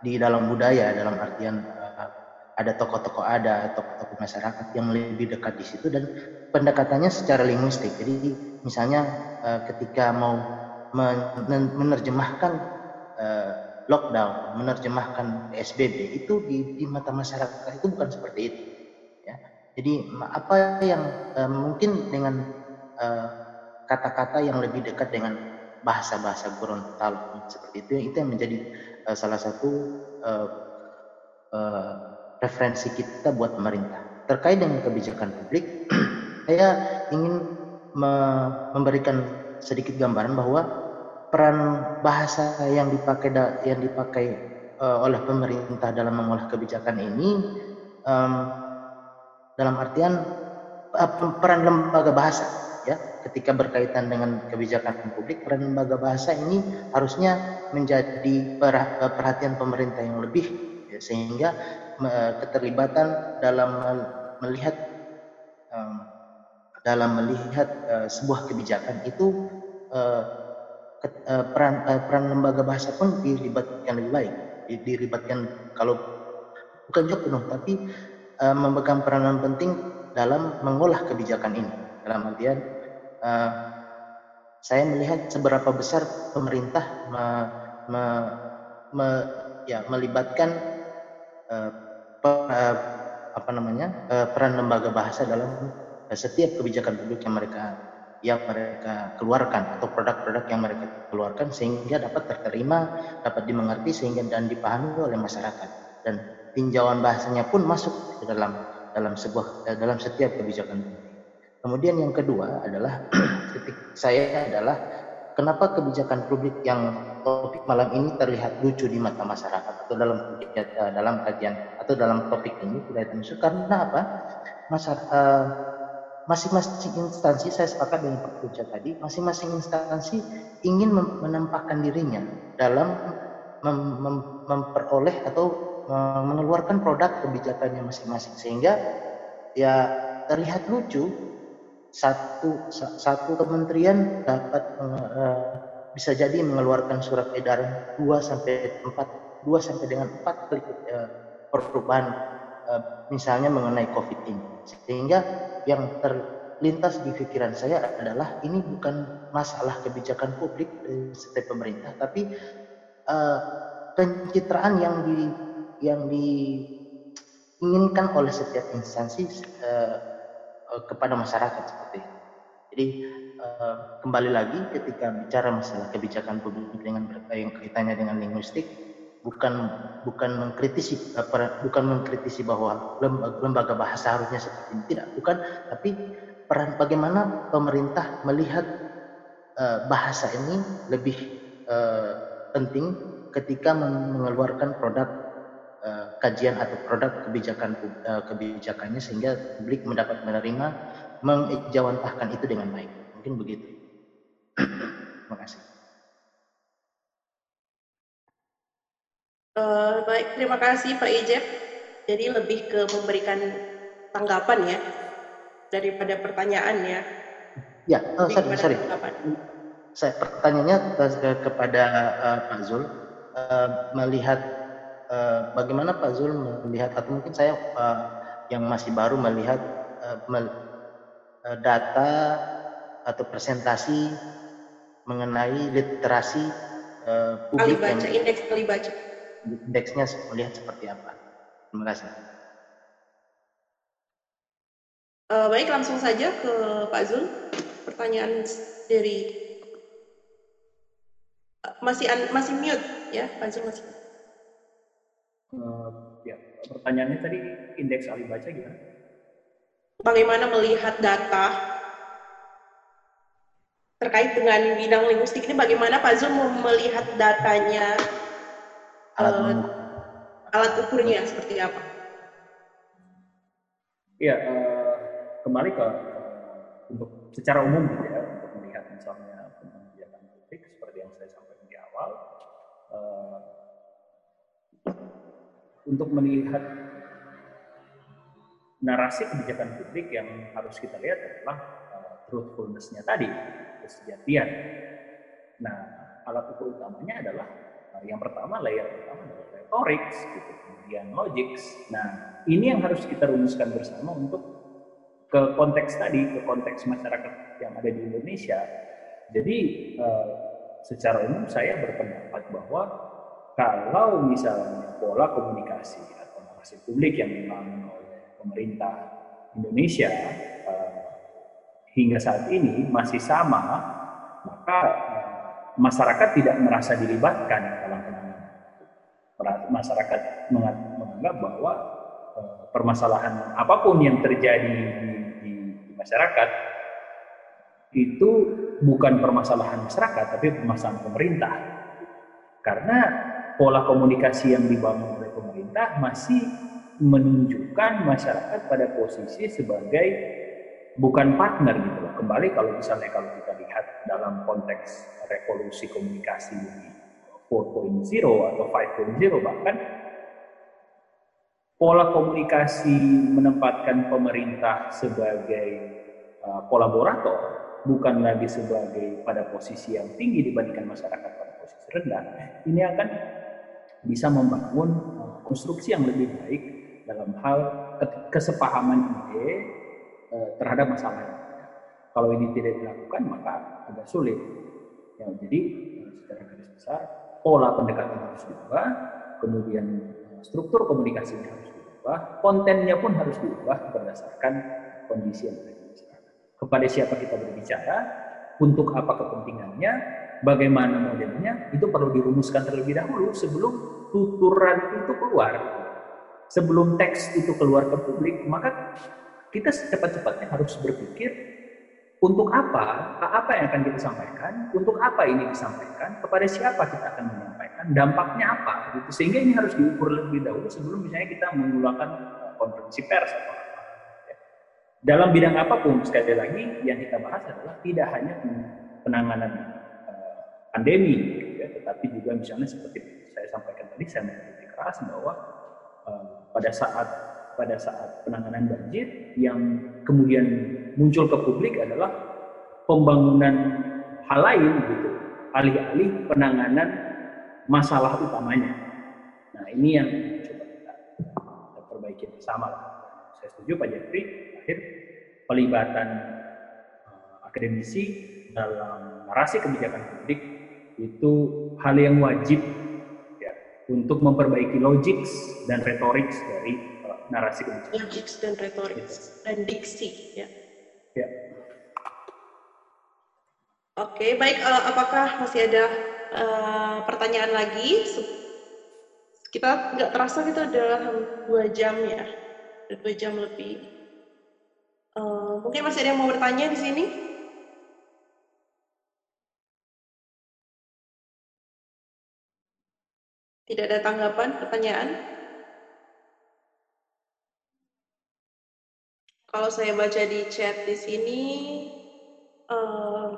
di dalam budaya dalam artian uh, ada tokoh-tokoh ada tokoh-tokoh masyarakat yang lebih dekat di situ dan pendekatannya secara linguistik. Jadi misalnya ketika mau menerjemahkan lockdown menerjemahkan PSBB itu di, di mata masyarakat itu bukan seperti itu ya. Jadi apa yang mungkin dengan kata-kata uh, yang lebih dekat dengan bahasa-bahasa Gorontalo seperti itu itu yang menjadi uh, salah satu uh, uh, referensi kita buat pemerintah. Terkait dengan kebijakan publik saya ingin me memberikan sedikit gambaran bahwa peran bahasa yang dipakai yang dipakai uh, oleh pemerintah dalam mengolah kebijakan ini um, dalam artian uh, peran lembaga bahasa ketika berkaitan dengan kebijakan publik peran lembaga bahasa ini harusnya menjadi perhatian pemerintah yang lebih ya, sehingga keterlibatan dalam melihat dalam melihat uh, sebuah kebijakan itu peran peran lembaga bahasa pun dilibatkan lebih baik dilibatkan kalau bukan juga penuh tapi memegang peranan penting dalam mengolah kebijakan ini. Dalam artian uh, saya melihat seberapa besar pemerintah me, me, me, ya, melibatkan uh, per, uh, apa namanya uh, peran lembaga bahasa dalam uh, setiap kebijakan publik yang mereka yang mereka keluarkan atau produk-produk yang mereka keluarkan sehingga dapat terterima, dapat dimengerti sehingga dan dipahami oleh masyarakat dan tinjauan bahasanya pun masuk ke dalam dalam sebuah dalam setiap kebijakan publik. Kemudian yang kedua adalah kritik saya adalah kenapa kebijakan publik yang topik malam ini terlihat lucu di mata masyarakat atau dalam eh, dalam kajian atau dalam topik ini tidak lucu karena apa? Masyarakat eh, masing-masing instansi saya sepakat dengan Pak Puja tadi masing-masing instansi ingin menampakkan dirinya dalam mem mem memperoleh atau mengeluarkan produk kebijakannya masing-masing sehingga ya terlihat lucu satu satu kementerian dapat uh, bisa jadi mengeluarkan surat edaran 2 sampai 4 2 sampai dengan 4 kali uh, perubahan uh, misalnya mengenai Covid ini. Sehingga yang terlintas di pikiran saya adalah ini bukan masalah kebijakan publik dari setiap pemerintah tapi uh, pencitraan yang di yang diinginkan oleh setiap instansi uh, Eh, kepada masyarakat seperti itu. Jadi uh, kembali lagi ketika bicara masalah kebijakan publik dengan yang kaitannya dengan linguistik, bukan bukan mengkritisi bukan mengkritisi bahwa lembaga bahasa harusnya seperti ini tidak, bukan, tapi peran bagaimana pemerintah melihat bahasa ini lebih penting ketika mengeluarkan produk uh, kajian atau produk kebijakan uh, kebijakannya sehingga publik mendapat menerima mengejawantahkan itu dengan baik. Mungkin begitu. Terima kasih. Uh, baik, terima kasih Pak Ijep. Jadi lebih ke memberikan tanggapan ya daripada pertanyaan ya. Ya, oh, sorry, sorry. Saya pertanyaannya kepada uh, Pak Zul uh, melihat uh, bagaimana Pak Zul melihat atau mungkin saya uh, yang masih baru melihat uh, Eh, data atau presentasi mengenai literasi uh, publik baca, yang indeks kali baca. Indeksnya melihat seperti apa. Terima kasih. Uh, baik, langsung saja ke Pak Zul. Pertanyaan dari masih masih mute ya, Pak Zul masih. Uh, ya, pertanyaannya tadi indeks alih baca gimana? bagaimana melihat data terkait dengan bidang linguistik ini bagaimana Pak Zul melihat datanya alat, uh, alat ukurnya seperti apa? Iya, uh, kembali ke untuk secara umum gitu ya untuk melihat misalnya tentang kebijakan publik seperti yang saya sampaikan di awal uh, untuk melihat narasi kebijakan publik yang harus kita lihat adalah uh, truthfulness-nya tadi, kesejatian. Nah, alat ukur utamanya adalah uh, yang pertama layer pertama adalah retorik, gitu, kemudian logics. Nah, ini yang harus kita rumuskan bersama untuk ke konteks tadi, ke konteks masyarakat yang ada di Indonesia. Jadi uh, secara umum saya berpendapat bahwa kalau misalnya pola komunikasi atau narasi publik yang dibangun oleh pemerintah Indonesia uh, hingga saat ini masih sama, maka uh, masyarakat tidak merasa dilibatkan dalam penanganan. Masyarakat menganggap bahwa uh, permasalahan apa pun yang terjadi di, di, di masyarakat itu bukan permasalahan masyarakat, tapi permasalahan pemerintah. Karena pola komunikasi yang dibangun oleh pemerintah masih menunjukkan masyarakat pada posisi sebagai bukan partner gitu loh. Kembali kalau misalnya kalau kita lihat dalam konteks revolusi komunikasi 4.0 atau 5.0 bahkan pola komunikasi menempatkan pemerintah sebagai uh, kolaborator bukan lagi sebagai pada posisi yang tinggi dibandingkan masyarakat pada posisi rendah ini akan bisa membangun konstruksi yang lebih baik dalam hal kesepahaman ide eh, terhadap masalah. Kalau ini tidak dilakukan maka agak sulit. Ya, jadi eh, secara garis besar pola pendekatan harus diubah, kemudian eh, struktur komunikasinya harus diubah, kontennya pun harus diubah berdasarkan kondisi yang ada di masyarakat. Kepada siapa kita berbicara, untuk apa kepentingannya, bagaimana modelnya, itu perlu dirumuskan terlebih dahulu sebelum tuturan itu keluar sebelum teks itu keluar ke publik, maka kita secepat-cepatnya harus berpikir untuk apa, apa yang akan kita sampaikan, untuk apa ini disampaikan, kepada siapa kita akan menyampaikan, dampaknya apa, gitu. Sehingga ini harus diukur lebih dahulu sebelum misalnya kita menggunakan eh, konferensi pers atau apa. Ya. Dalam bidang apa pun, sekali lagi yang kita bahas adalah tidak hanya penanganan pandemi, gitu ya, tetapi juga misalnya seperti saya sampaikan tadi, saya mengkritik keras bahwa uh, pada saat pada saat penanganan banjir yang kemudian muncul ke publik adalah pembangunan hal lain gitu. Alih-alih penanganan masalah utamanya. Nah ini yang coba kita, kita perbaiki bersama saya setuju Pak Jeffrey akhir pelibatan uh, akademisi dalam narasi kebijakan publik itu hal yang wajib untuk memperbaiki logik dan retorik dari uh, narasi kebijakan. Logik dan retorik dan diksi, ya. Ya. Oke, baik. Uh, apakah masih ada uh, pertanyaan lagi? Kita nggak terasa kita udah dua jam ya, dua jam lebih. Uh, mungkin masih ada yang mau bertanya di sini? Tidak ada tanggapan, pertanyaan? Kalau saya baca di chat di sini, uh,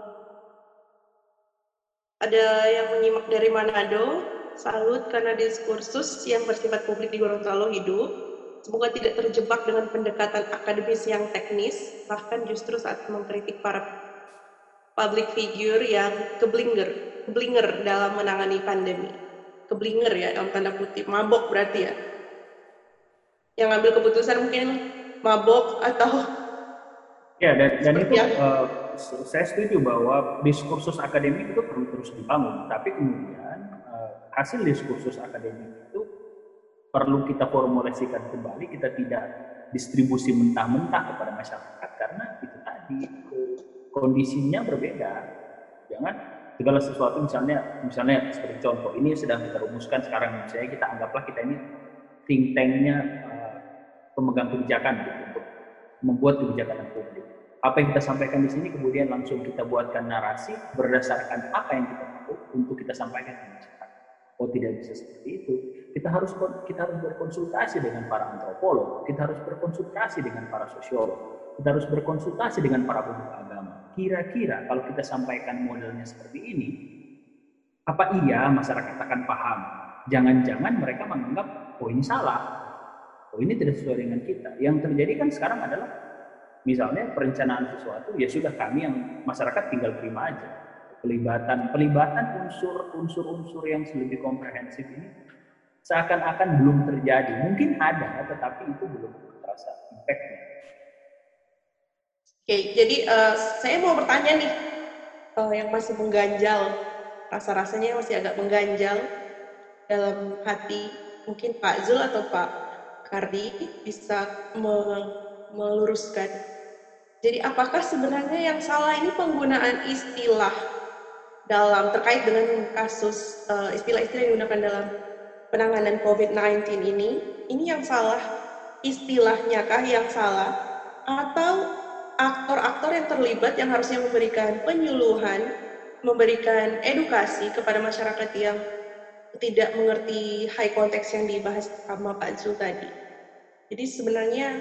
ada yang menyimak dari Manado, salut karena diskursus yang bersifat publik di Gorontalo hidup. Semoga tidak terjebak dengan pendekatan akademis yang teknis, bahkan justru saat mengkritik para public figure yang keblinger, keblinger dalam menangani pandemi. Keblinger ya, dalam tanda kutip, mabok berarti ya. Yang ngambil keputusan mungkin mabok atau ya dan, dan itu uh, saya setuju bahwa diskursus akademik itu perlu terus dibangun tapi kemudian hasil diskursus akademik itu perlu kita formulasikan kembali, kita tidak distribusi mentah-mentah kepada masyarakat karena itu tadi kondisinya berbeda. Jangan segala sesuatu misalnya misalnya seperti contoh ini sedang kita rumuskan sekarang misalnya kita anggaplah kita ini think tanknya uh, pemegang kebijakan gitu, untuk membuat kebijakan publik. Apa yang kita sampaikan di sini kemudian langsung kita buatkan narasi berdasarkan apa yang kita tahu untuk kita sampaikan ke masyarakat. Oh tidak bisa seperti itu. Kita harus kita harus berkonsultasi dengan para antropolog, kita harus berkonsultasi dengan para sosiolog, kita harus berkonsultasi dengan para pemuka agama. Kira-kira kalau kita sampaikan modelnya seperti ini, apa iya masyarakat akan paham? Jangan-jangan mereka menganggap, oh ini salah, oh ini tidak sesuai dengan kita. Yang terjadi kan sekarang adalah misalnya perencanaan sesuatu, ya sudah kami yang masyarakat tinggal terima aja pelibatan pelibatan unsur-unsur-unsur yang lebih komprehensif ini seakan-akan belum terjadi. Mungkin ada, tetapi itu belum terasa impactnya. Oke, jadi uh, saya mau bertanya nih, uh, yang masih mengganjal, rasa-rasanya masih agak mengganjal dalam hati, mungkin Pak Zul atau Pak Kardi bisa meluruskan. Jadi apakah sebenarnya yang salah ini penggunaan istilah dalam terkait dengan kasus uh, istilah-istilah yang digunakan dalam penanganan COVID-19 ini, ini yang salah istilahnya kah yang salah? Atau aktor-aktor yang terlibat yang harusnya memberikan penyuluhan, memberikan edukasi kepada masyarakat yang tidak mengerti high context yang dibahas sama Pak Zul tadi. Jadi sebenarnya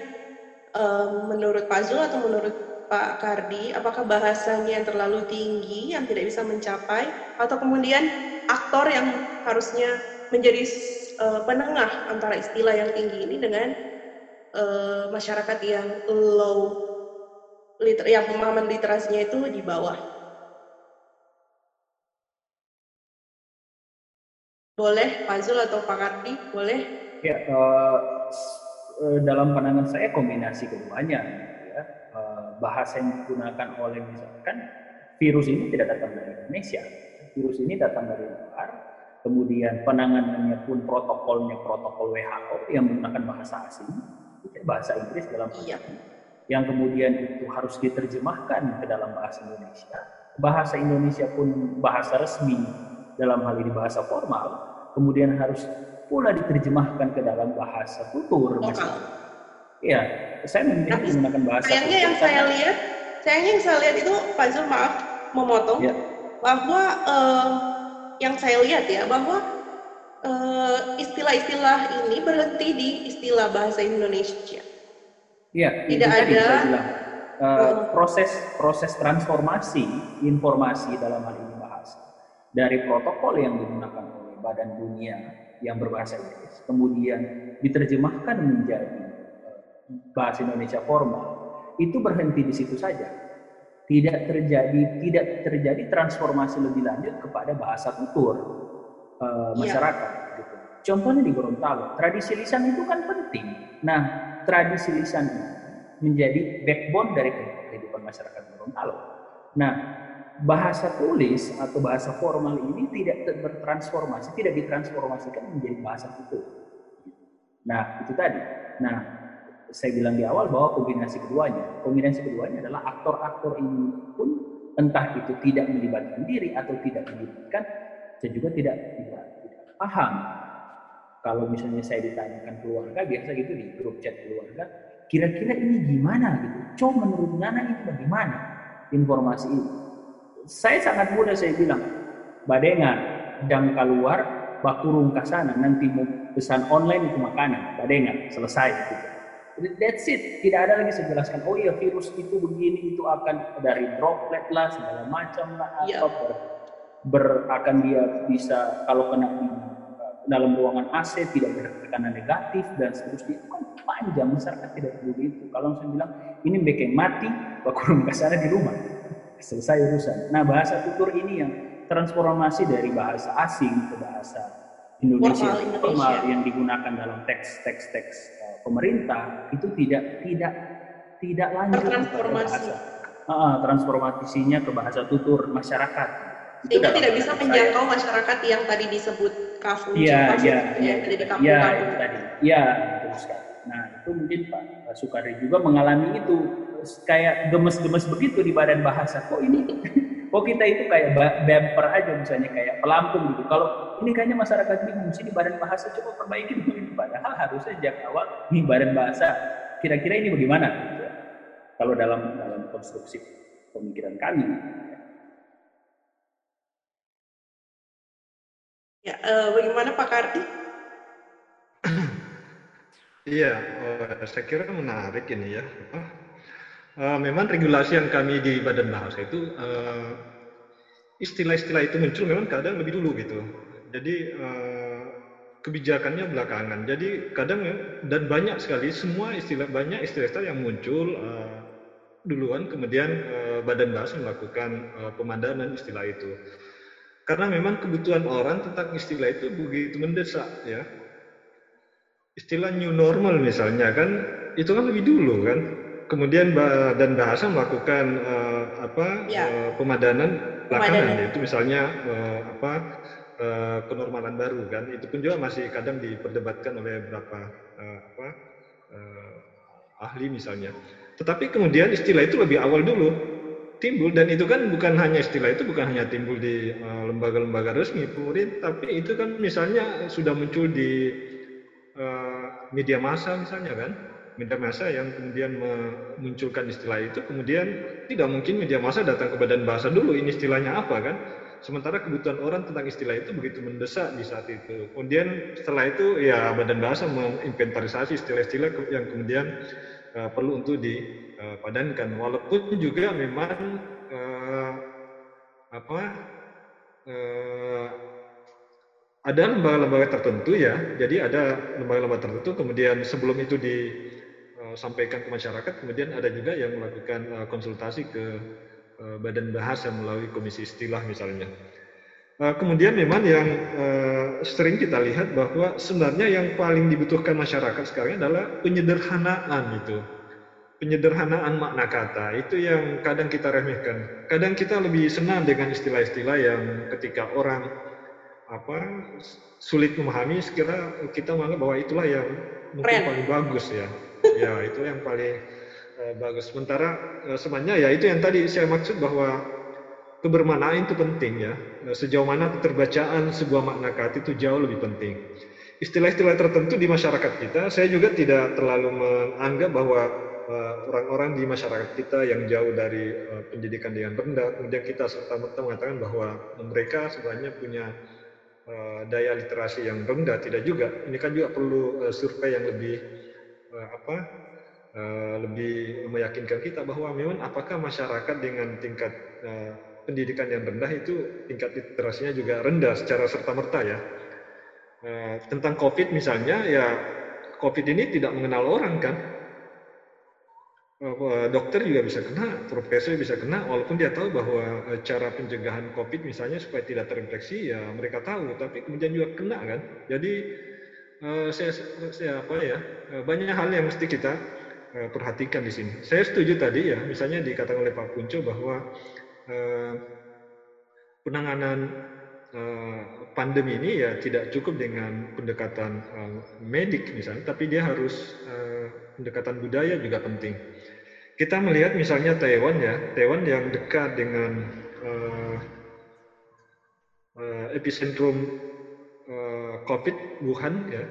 um, menurut Pak Zul atau menurut Pak Kardi, apakah bahasanya yang terlalu tinggi yang tidak bisa mencapai atau kemudian aktor yang harusnya menjadi uh, penengah antara istilah yang tinggi ini dengan uh, masyarakat yang low liter yang pemahaman literasinya itu di bawah. Boleh Pak Zul atau Pak Kardi? Boleh? Ya, uh, dalam pandangan saya kombinasi keduanya bahasa yang digunakan oleh misalkan virus ini tidak datang dari Indonesia. Virus ini datang dari luar. Kemudian penanganannya pun protokolnya protokol WHO yang menggunakan bahasa asing, bahasa Inggris dalam iya. Yang kemudian itu harus diterjemahkan ke dalam bahasa Indonesia. Bahasa Indonesia pun bahasa resmi dalam hal ini bahasa formal, kemudian harus pula diterjemahkan ke dalam bahasa tutur Iya, saya memilih Tapi menggunakan bahasa. Sayangnya yang saya lihat, sayangnya yang saya lihat itu Pak Zul maaf memotong ya. bahwa uh, yang saya lihat ya bahwa istilah-istilah uh, ini berhenti di istilah bahasa Indonesia. Iya, tidak ada uh, proses proses transformasi informasi dalam hal ini bahasa dari protokol yang digunakan oleh Badan Dunia yang berbahasa Inggris kemudian diterjemahkan menjadi bahasa Indonesia formal itu berhenti di situ saja. Tidak terjadi tidak terjadi transformasi lebih lanjut kepada bahasa tutur uh, masyarakat. Ya. Gitu. Contohnya di Gorontalo, tradisi lisan itu kan penting. Nah, tradisi lisan itu menjadi backbone dari kehidupan masyarakat Gorontalo. Nah, bahasa tulis atau bahasa formal ini tidak bertransformasi, tidak ditransformasikan menjadi bahasa tutur. Nah, itu tadi. Nah, saya bilang di awal bahwa kombinasi keduanya, kombinasi keduanya adalah aktor-aktor ini pun entah itu tidak melibatkan diri atau tidak melibatkan, saya juga tidak tidak, tidak paham. Kalau misalnya saya ditanyakan keluarga, biasa gitu di grup chat keluarga, kira-kira ini gimana gitu. Coba menurut Nana itu bagaimana informasi ini? Saya sangat mudah saya bilang, badengar dan keluar bakurung ke sana nanti mau pesan online itu makanan badengar selesai gitu. That's it. Tidak ada lagi saya jelaskan. Oh iya virus itu begini itu akan dari droplet lah segala macam lah apa Iya. ber, ber- akan dia bisa kalau kena di dalam ruangan AC tidak bertekanan negatif dan seterusnya itu kan panjang masyarakat tidak perlu itu. Kalau saya bilang ini bikin mati, bakurung ke sana di rumah selesai urusan. Nah bahasa tutur ini yang transformasi dari bahasa asing ke bahasa Indonesia, Formal Indonesia. formal yang digunakan dalam teks-teks teks uh, pemerintah itu tidak tidak tidak lanjut kepada Tertransformasi. bahasa. Ah, transformasinya ke bahasa tutur masyarakat. Sehingga tidak bisa menjangkau masyarakat yang tadi disebut kafung Iya, iya, gitu ya, di iya, kampung-kampung. itu tadi. Iya, betul sekali. Nah, itu mungkin Pak, Sukari juga mengalami itu kayak gemes-gemes begitu di badan bahasa. Kok ini? Kok kita itu kayak bumper aja misalnya kayak pelampung gitu. Kalau ini kayaknya masyarakat bingung sih di badan bahasa coba perbaiki dulu. Padahal harusnya sejak awal nih badan bahasa kira-kira ini bagaimana? Gitu ya. Kalau dalam dalam konstruksi pemikiran kami. Ya, eh, bagaimana Pak Kardi? Iya, eh, saya kira menarik ini ya. Eh, memang regulasi yang kami di Badan Bahasa itu eh, istilah-istilah itu muncul memang kadang lebih dulu gitu. Jadi eh, kebijakannya belakangan. Jadi kadang dan banyak sekali semua istilah banyak istilah-istilah yang muncul eh, duluan kemudian eh, Badan Bahasa melakukan eh, pemandanan istilah itu. Karena memang kebutuhan orang tentang istilah itu begitu mendesak ya. Istilah new normal misalnya kan itu kan lebih dulu kan. Kemudian dan bahasa melakukan eh, apa Ya. eh, pemadanan belakangan yaitu misalnya eh, apa eh, kenormalan baru kan. Itu pun juga masih kadang diperdebatkan oleh beberapa eh, apa eh, ahli misalnya. Tetapi kemudian istilah itu lebih awal dulu timbul dan itu kan bukan hanya istilah itu bukan hanya timbul di eh, lembaga-lembaga resmi pemerintah tapi itu kan misalnya sudah muncul di eh, media massa misalnya kan. Media massa yang kemudian memunculkan istilah itu kemudian tidak mungkin media massa datang ke badan bahasa dulu ini istilahnya apa kan. Sementara kebutuhan orang tentang istilah itu begitu mendesak di saat itu. Kemudian setelah itu ya badan bahasa menginventarisasi istilah-istilah yang kemudian eh, perlu untuk dipadankan walaupun juga memang eh, apa eh, ada lembaga-lembaga tertentu ya. Jadi ada lembaga-lembaga tertentu kemudian sebelum itu disampaikan ke masyarakat, kemudian ada juga yang melakukan eh, konsultasi ke eh, badan bahasa melalui komisi istilah misalnya. Eh, Kemudian memang yang eh, sering kita lihat bahwa sebenarnya yang paling dibutuhkan masyarakat sekarang adalah penyederhanaan itu. Penyederhanaan makna kata itu yang kadang kita remehkan. Kadang kita lebih senang dengan istilah-istilah yang ketika orang apa sulit memahami sekira kita menganggap bahwa itulah yang mungkin Keren. paling bagus ya ya itu yang paling eh, bagus sementara eh, sebenarnya ya itu yang tadi saya maksud bahwa kebermanaan itu penting ya Eh, sejauh mana keterbacaan sebuah makna kata itu jauh lebih penting istilah-istilah tertentu di masyarakat kita saya juga tidak terlalu menganggap bahwa orang-orang di masyarakat kita yang jauh dari eh, pendidikan yang rendah. Kemudian kita serta-merta mengatakan bahwa mereka sebenarnya punya eh, daya literasi yang rendah. Tidak juga. Ini kan juga perlu eh, survei yang lebih eh, apa eh, lebih meyakinkan kita bahwa memang apakah masyarakat dengan tingkat eh, pendidikan yang rendah itu tingkat literasinya juga rendah secara serta merta ya. Eh, tentang COVID misalnya ya COVID ini tidak mengenal orang kan. Eh, dokter juga bisa kena, profesor bisa kena, walaupun dia tahu bahwa eh, cara pencegahan COVID misalnya supaya tidak terinfeksi ya mereka tahu, tapi kemudian juga kena kan. Jadi eh, saya, saya apa ya eh, banyak hal yang mesti kita perhatikan di sini. Saya setuju tadi ya, misalnya dikatakan oleh Pak Punco bahwa penanganan pandemi ini ya tidak cukup dengan pendekatan medik misalnya, tapi dia harus pendekatan budaya juga penting. Kita melihat misalnya Taiwan ya, Taiwan yang dekat dengan uh, uh, epicentrum uh, COVID Wuhan ya.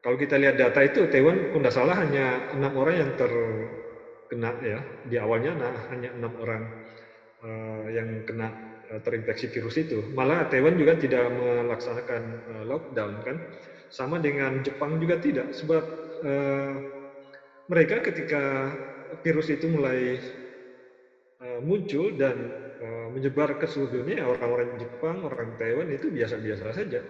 Kalau kita lihat data itu Taiwan, tidak salah hanya enam orang yang terkena ya di awalnya, nah hanya enam orang uh, yang kena uh, terinfeksi virus itu. Malah Taiwan juga tidak melaksanakan uh, lockdown kan, sama dengan Jepang juga tidak, sebab uh, mereka ketika virus itu mulai uh, muncul dan uh, menyebar ke seluruh dunia, orang-orang Jepang, orang Taiwan itu biasa-biasa saja.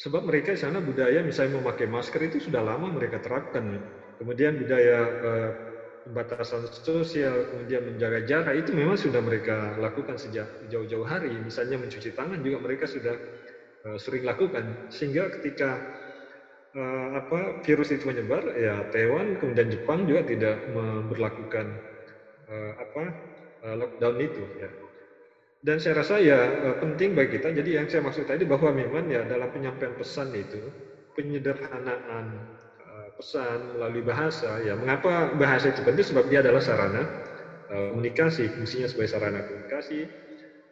Sebab mereka di sana budaya misalnya memakai masker itu sudah lama mereka terapkan. Kemudian budaya uh, pembatasan sosial, kemudian menjaga jarak itu memang sudah mereka lakukan sejak jauh-jauh hari. Misalnya mencuci tangan juga mereka sudah sering lakukan. Sehingga ketika uh, apa virus itu menyebar, ya Taiwan kemudian Jepang juga tidak memperlakukan uh, apa uh, lockdown itu. Ya. Dan saya rasa ya penting bagi kita. Jadi yang saya maksud tadi bahwa memang ya dalam penyampaian pesan itu penyederhanaan pesan melalui bahasa. Ya mengapa bahasa itu penting? Sebab dia adalah sarana komunikasi, fungsinya sebagai sarana komunikasi.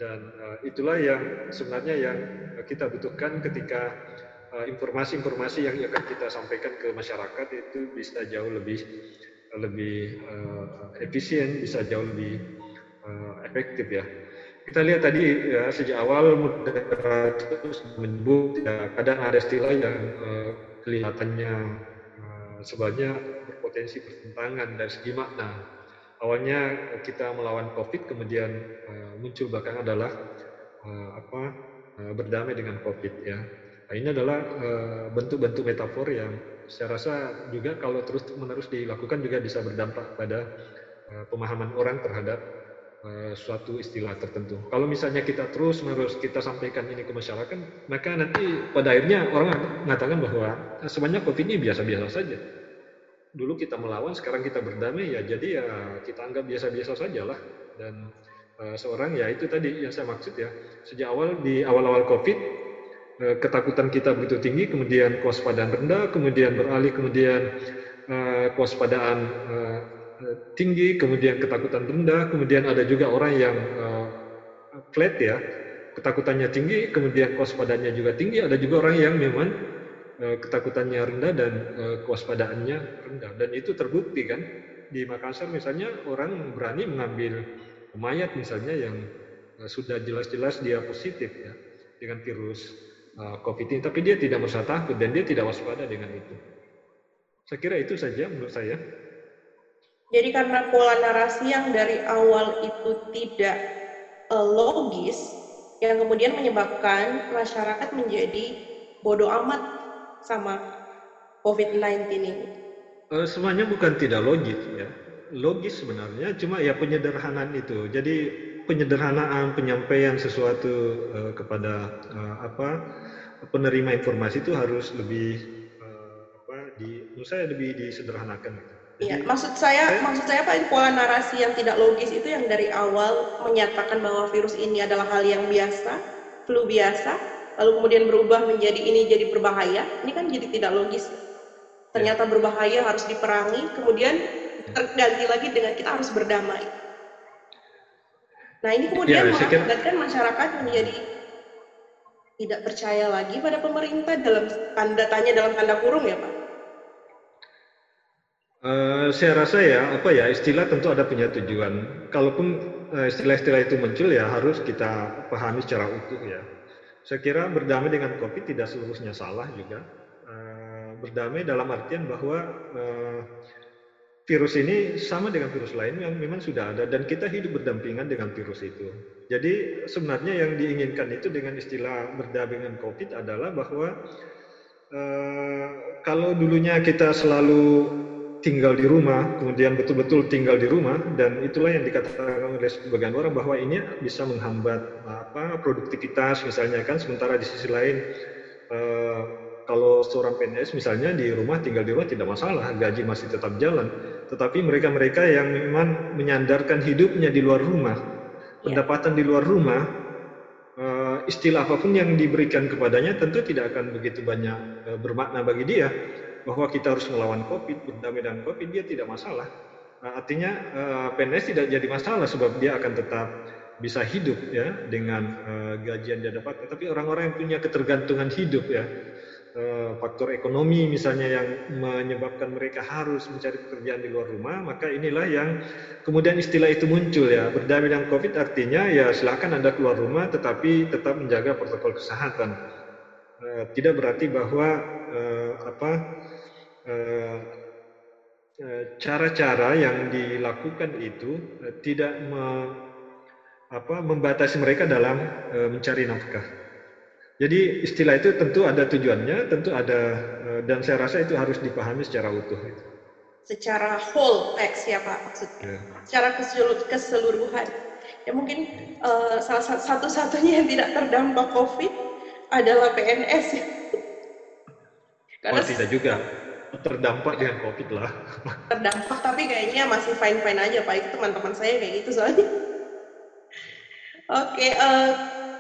Dan itulah yang sebenarnya yang kita butuhkan ketika Eh, informasi-informasi yang akan kita sampaikan ke masyarakat itu bisa jauh lebih lebih uh, efisien, bisa jauh lebih uh, efektif ya. Kita lihat tadi ya sejak awal moderator menyebut ya kadang ada istilah yang uh, kelihatannya uh, sebenarnya berpotensi pertentangan dari segi makna. Awalnya kita melawan COVID, kemudian uh, muncul belakang adalah uh, apa uh, berdamai dengan COVID ya Nah, ini adalah eh, bentuk-bentuk metafor yang saya rasa juga kalau terus-menerus dilakukan juga bisa berdampak pada uh, pemahaman orang terhadap uh, suatu istilah tertentu. Kalau misalnya kita terus-menerus kita sampaikan ini ke masyarakat, maka nanti pada akhirnya orang mengatakan bahwa sebenarnya COVID ini biasa-biasa saja. Dulu kita melawan, sekarang kita berdamai, ya jadi ya kita anggap biasa-biasa saja lah. Dan seorang ya itu tadi yang saya maksud ya, sejak awal di awal-awal COVID Eh, ketakutan kita begitu tinggi, kemudian kewaspadaan rendah, kemudian beralih, kemudian uh, kewaspadaan uh, tinggi, kemudian ketakutan rendah, kemudian ada juga orang yang flat ya, ketakutannya tinggi, kemudian kewaspadaannya juga tinggi, ada juga orang yang memang ketakutannya rendah dan kewaspadaannya rendah, dan itu terbukti kan di Makassar misalnya orang berani mengambil mayat misalnya yang sudah jelas-jelas dia positif ya dengan virus COVID ini, tapi dia tidak merasa takut dan dia tidak waspada dengan itu. Saya kira itu saja menurut saya. Jadi karena pola narasi yang dari awal itu tidak uh, logis, yang kemudian menyebabkan masyarakat menjadi bodoh amat sama COVID-19 ini. Uh, semuanya bukan tidak logis ya, logis sebenarnya, cuma ya penyederhanaan itu. Jadi penyederhanaan penyampaian sesuatu uh, kepada uh, apa penerima informasi itu harus lebih uh, apa di menurut saya lebih disederhanakan gitu. Iya, maksud saya, saya maksud saya Pak pola narasi yang tidak logis itu yang dari awal menyatakan bahwa virus ini adalah hal yang biasa, flu biasa, lalu kemudian berubah menjadi ini jadi berbahaya. Ini kan jadi tidak logis. Ternyata ya. berbahaya harus diperangi, kemudian ya. terganti lagi dengan kita harus berdamai. Nah ini kemudian ya, mengakibatkan masyarakat menjadi tidak percaya lagi pada pemerintah dalam tanda tanya dalam tanda kurung ya Pak? Uh, saya rasa ya apa ya istilah tentu ada punya tujuan. Kalaupun uh, istilah-istilah itu muncul ya harus kita pahami secara utuh ya. Saya kira berdamai dengan COVID tidak seluruhnya salah juga. Uh, berdamai dalam artian bahwa uh, virus ini sama dengan virus lain yang memang sudah ada dan kita hidup berdampingan dengan virus itu. Jadi sebenarnya yang diinginkan itu dengan istilah berdamai dengan COVID adalah bahwa uh, kalau dulunya kita selalu tinggal di rumah, kemudian betul-betul tinggal di rumah dan itulah yang dikatakan oleh sebagian orang bahwa ini bisa menghambat apa produktivitas misalnya kan sementara di sisi lain uh, kalau seorang PNS misalnya di rumah tinggal di rumah tidak masalah, gaji masih tetap jalan. Tetapi mereka-mereka yang memang menyandarkan hidupnya di luar rumah, ya. pendapatan di luar rumah, eh, istilah apa pun yang diberikan kepadanya tentu tidak akan begitu banyak eh, bermakna bagi dia. Bahwa kita harus melawan COVID, berdamai dengan COVID, dia tidak masalah. artinya PNS tidak jadi masalah sebab dia akan tetap bisa hidup ya dengan gajian dia dapat. Tapi orang-orang yang punya ketergantungan hidup ya, faktor ekonomi misalnya yang menyebabkan mereka harus mencari pekerjaan di luar rumah, maka inilah yang kemudian istilah itu muncul ya. Berdamai dengan COVID artinya ya silakan Anda keluar rumah tetapi tetap menjaga protokol kesehatan. Tidak berarti bahwa apa cara-cara yang dilakukan itu tidak membatasi mereka dalam mencari nafkah. Jadi istilah itu tentu ada tujuannya, tentu ada dan saya rasa itu harus dipahami secara utuh. Secara whole text ya Pak maksudnya, yeah. secara keseluruhan. Ya mungkin uh, salah satu-satunya yang tidak terdampak COVID adalah PNS. Karena oh, tidak juga terdampak dengan COVID lah. Terdampak tapi kayaknya masih fine fine aja pak. Itu teman-teman saya kayak gitu soalnya. Oke, okay, uh, eh,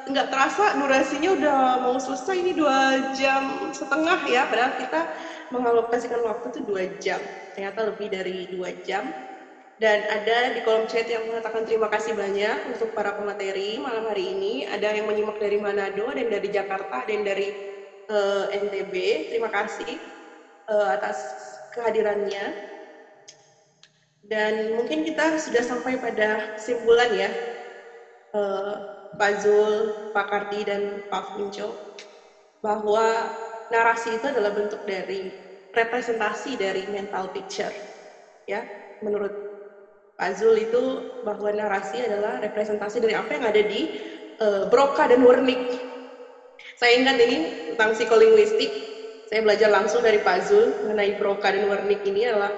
nggak terasa durasinya udah mau selesai ini dua jam setengah ya. Padahal kita mengalokasikan waktu itu dua jam. Ternyata lebih dari dua jam. Dan ada di kolom chat yang mengatakan terima kasih banyak untuk para pemateri malam hari ini. Ada yang menyimak dari Manado, dan dari Jakarta, dan dari uh, eh, NTB. Terima kasih uh, atas kehadirannya. Dan mungkin kita sudah sampai pada kesimpulan ya, uh, Pak Zul, Pak Kardi, dan Pak Finco, bahwa narasi itu adalah bentuk dari representasi dari mental picture. Ya, menurut Pak Zul itu bahwa narasi adalah representasi dari apa yang ada di uh, Broca dan Wernick. Saya ingat ini tentang psikolinguistik, saya belajar langsung dari Pak Zul mengenai Broca dan Wernick ini adalah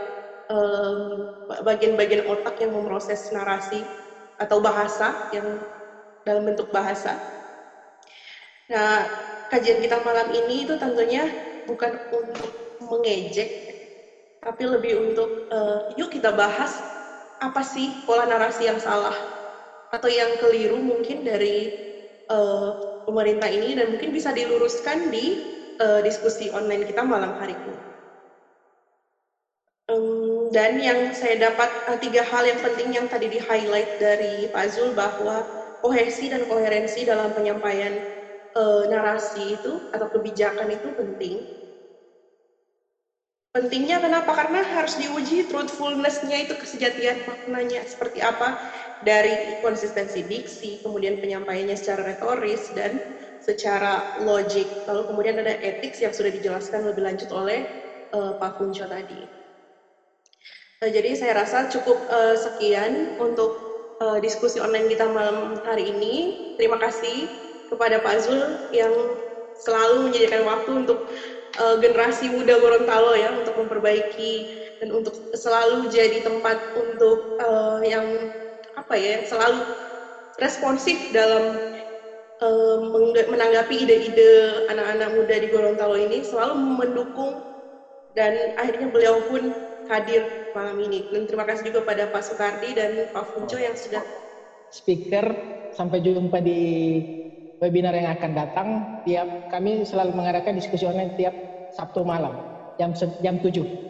bagian-bagian um, otak yang memproses narasi atau bahasa yang dalam bentuk bahasa. Nah, kajian kita malam ini itu tentunya bukan untuk mengejek, tapi lebih untuk uh, yuk kita bahas apa sih pola narasi yang salah atau yang keliru mungkin dari uh, pemerintah ini dan mungkin bisa diluruskan di uh, diskusi online kita malam hari ini. Um, dan yang saya dapat uh, tiga hal yang penting yang tadi di highlight dari Pak Zul bahwa kohesi dan koherensi dalam penyampaian uh, narasi itu atau kebijakan itu penting. Pentingnya kenapa? Karena harus diuji truthfulness-nya itu kesejatian maknanya seperti apa dari konsistensi diksi, kemudian penyampaiannya secara retoris dan secara logik. Lalu kemudian ada etik yang sudah dijelaskan lebih lanjut oleh uh, Pak Kunco tadi. Uh, jadi saya rasa cukup uh, sekian untuk uh, diskusi online kita malam hari ini. Terima kasih kepada Pak Zul yang selalu menyediakan waktu untuk uh, generasi muda Gorontalo ya untuk memperbaiki dan untuk selalu jadi tempat untuk uh, yang apa ya selalu responsif dalam menanggapi ide-ide anak-anak muda di Gorontalo ini selalu mendukung dan akhirnya beliau pun hadir malam ini. Dan terima kasih juga pada Pak Soekardi dan Pak Funco yang sudah speaker. Sampai jumpa di webinar yang akan datang. Tiap kami selalu mengadakan diskusi online tiap Sabtu malam jam jam 7.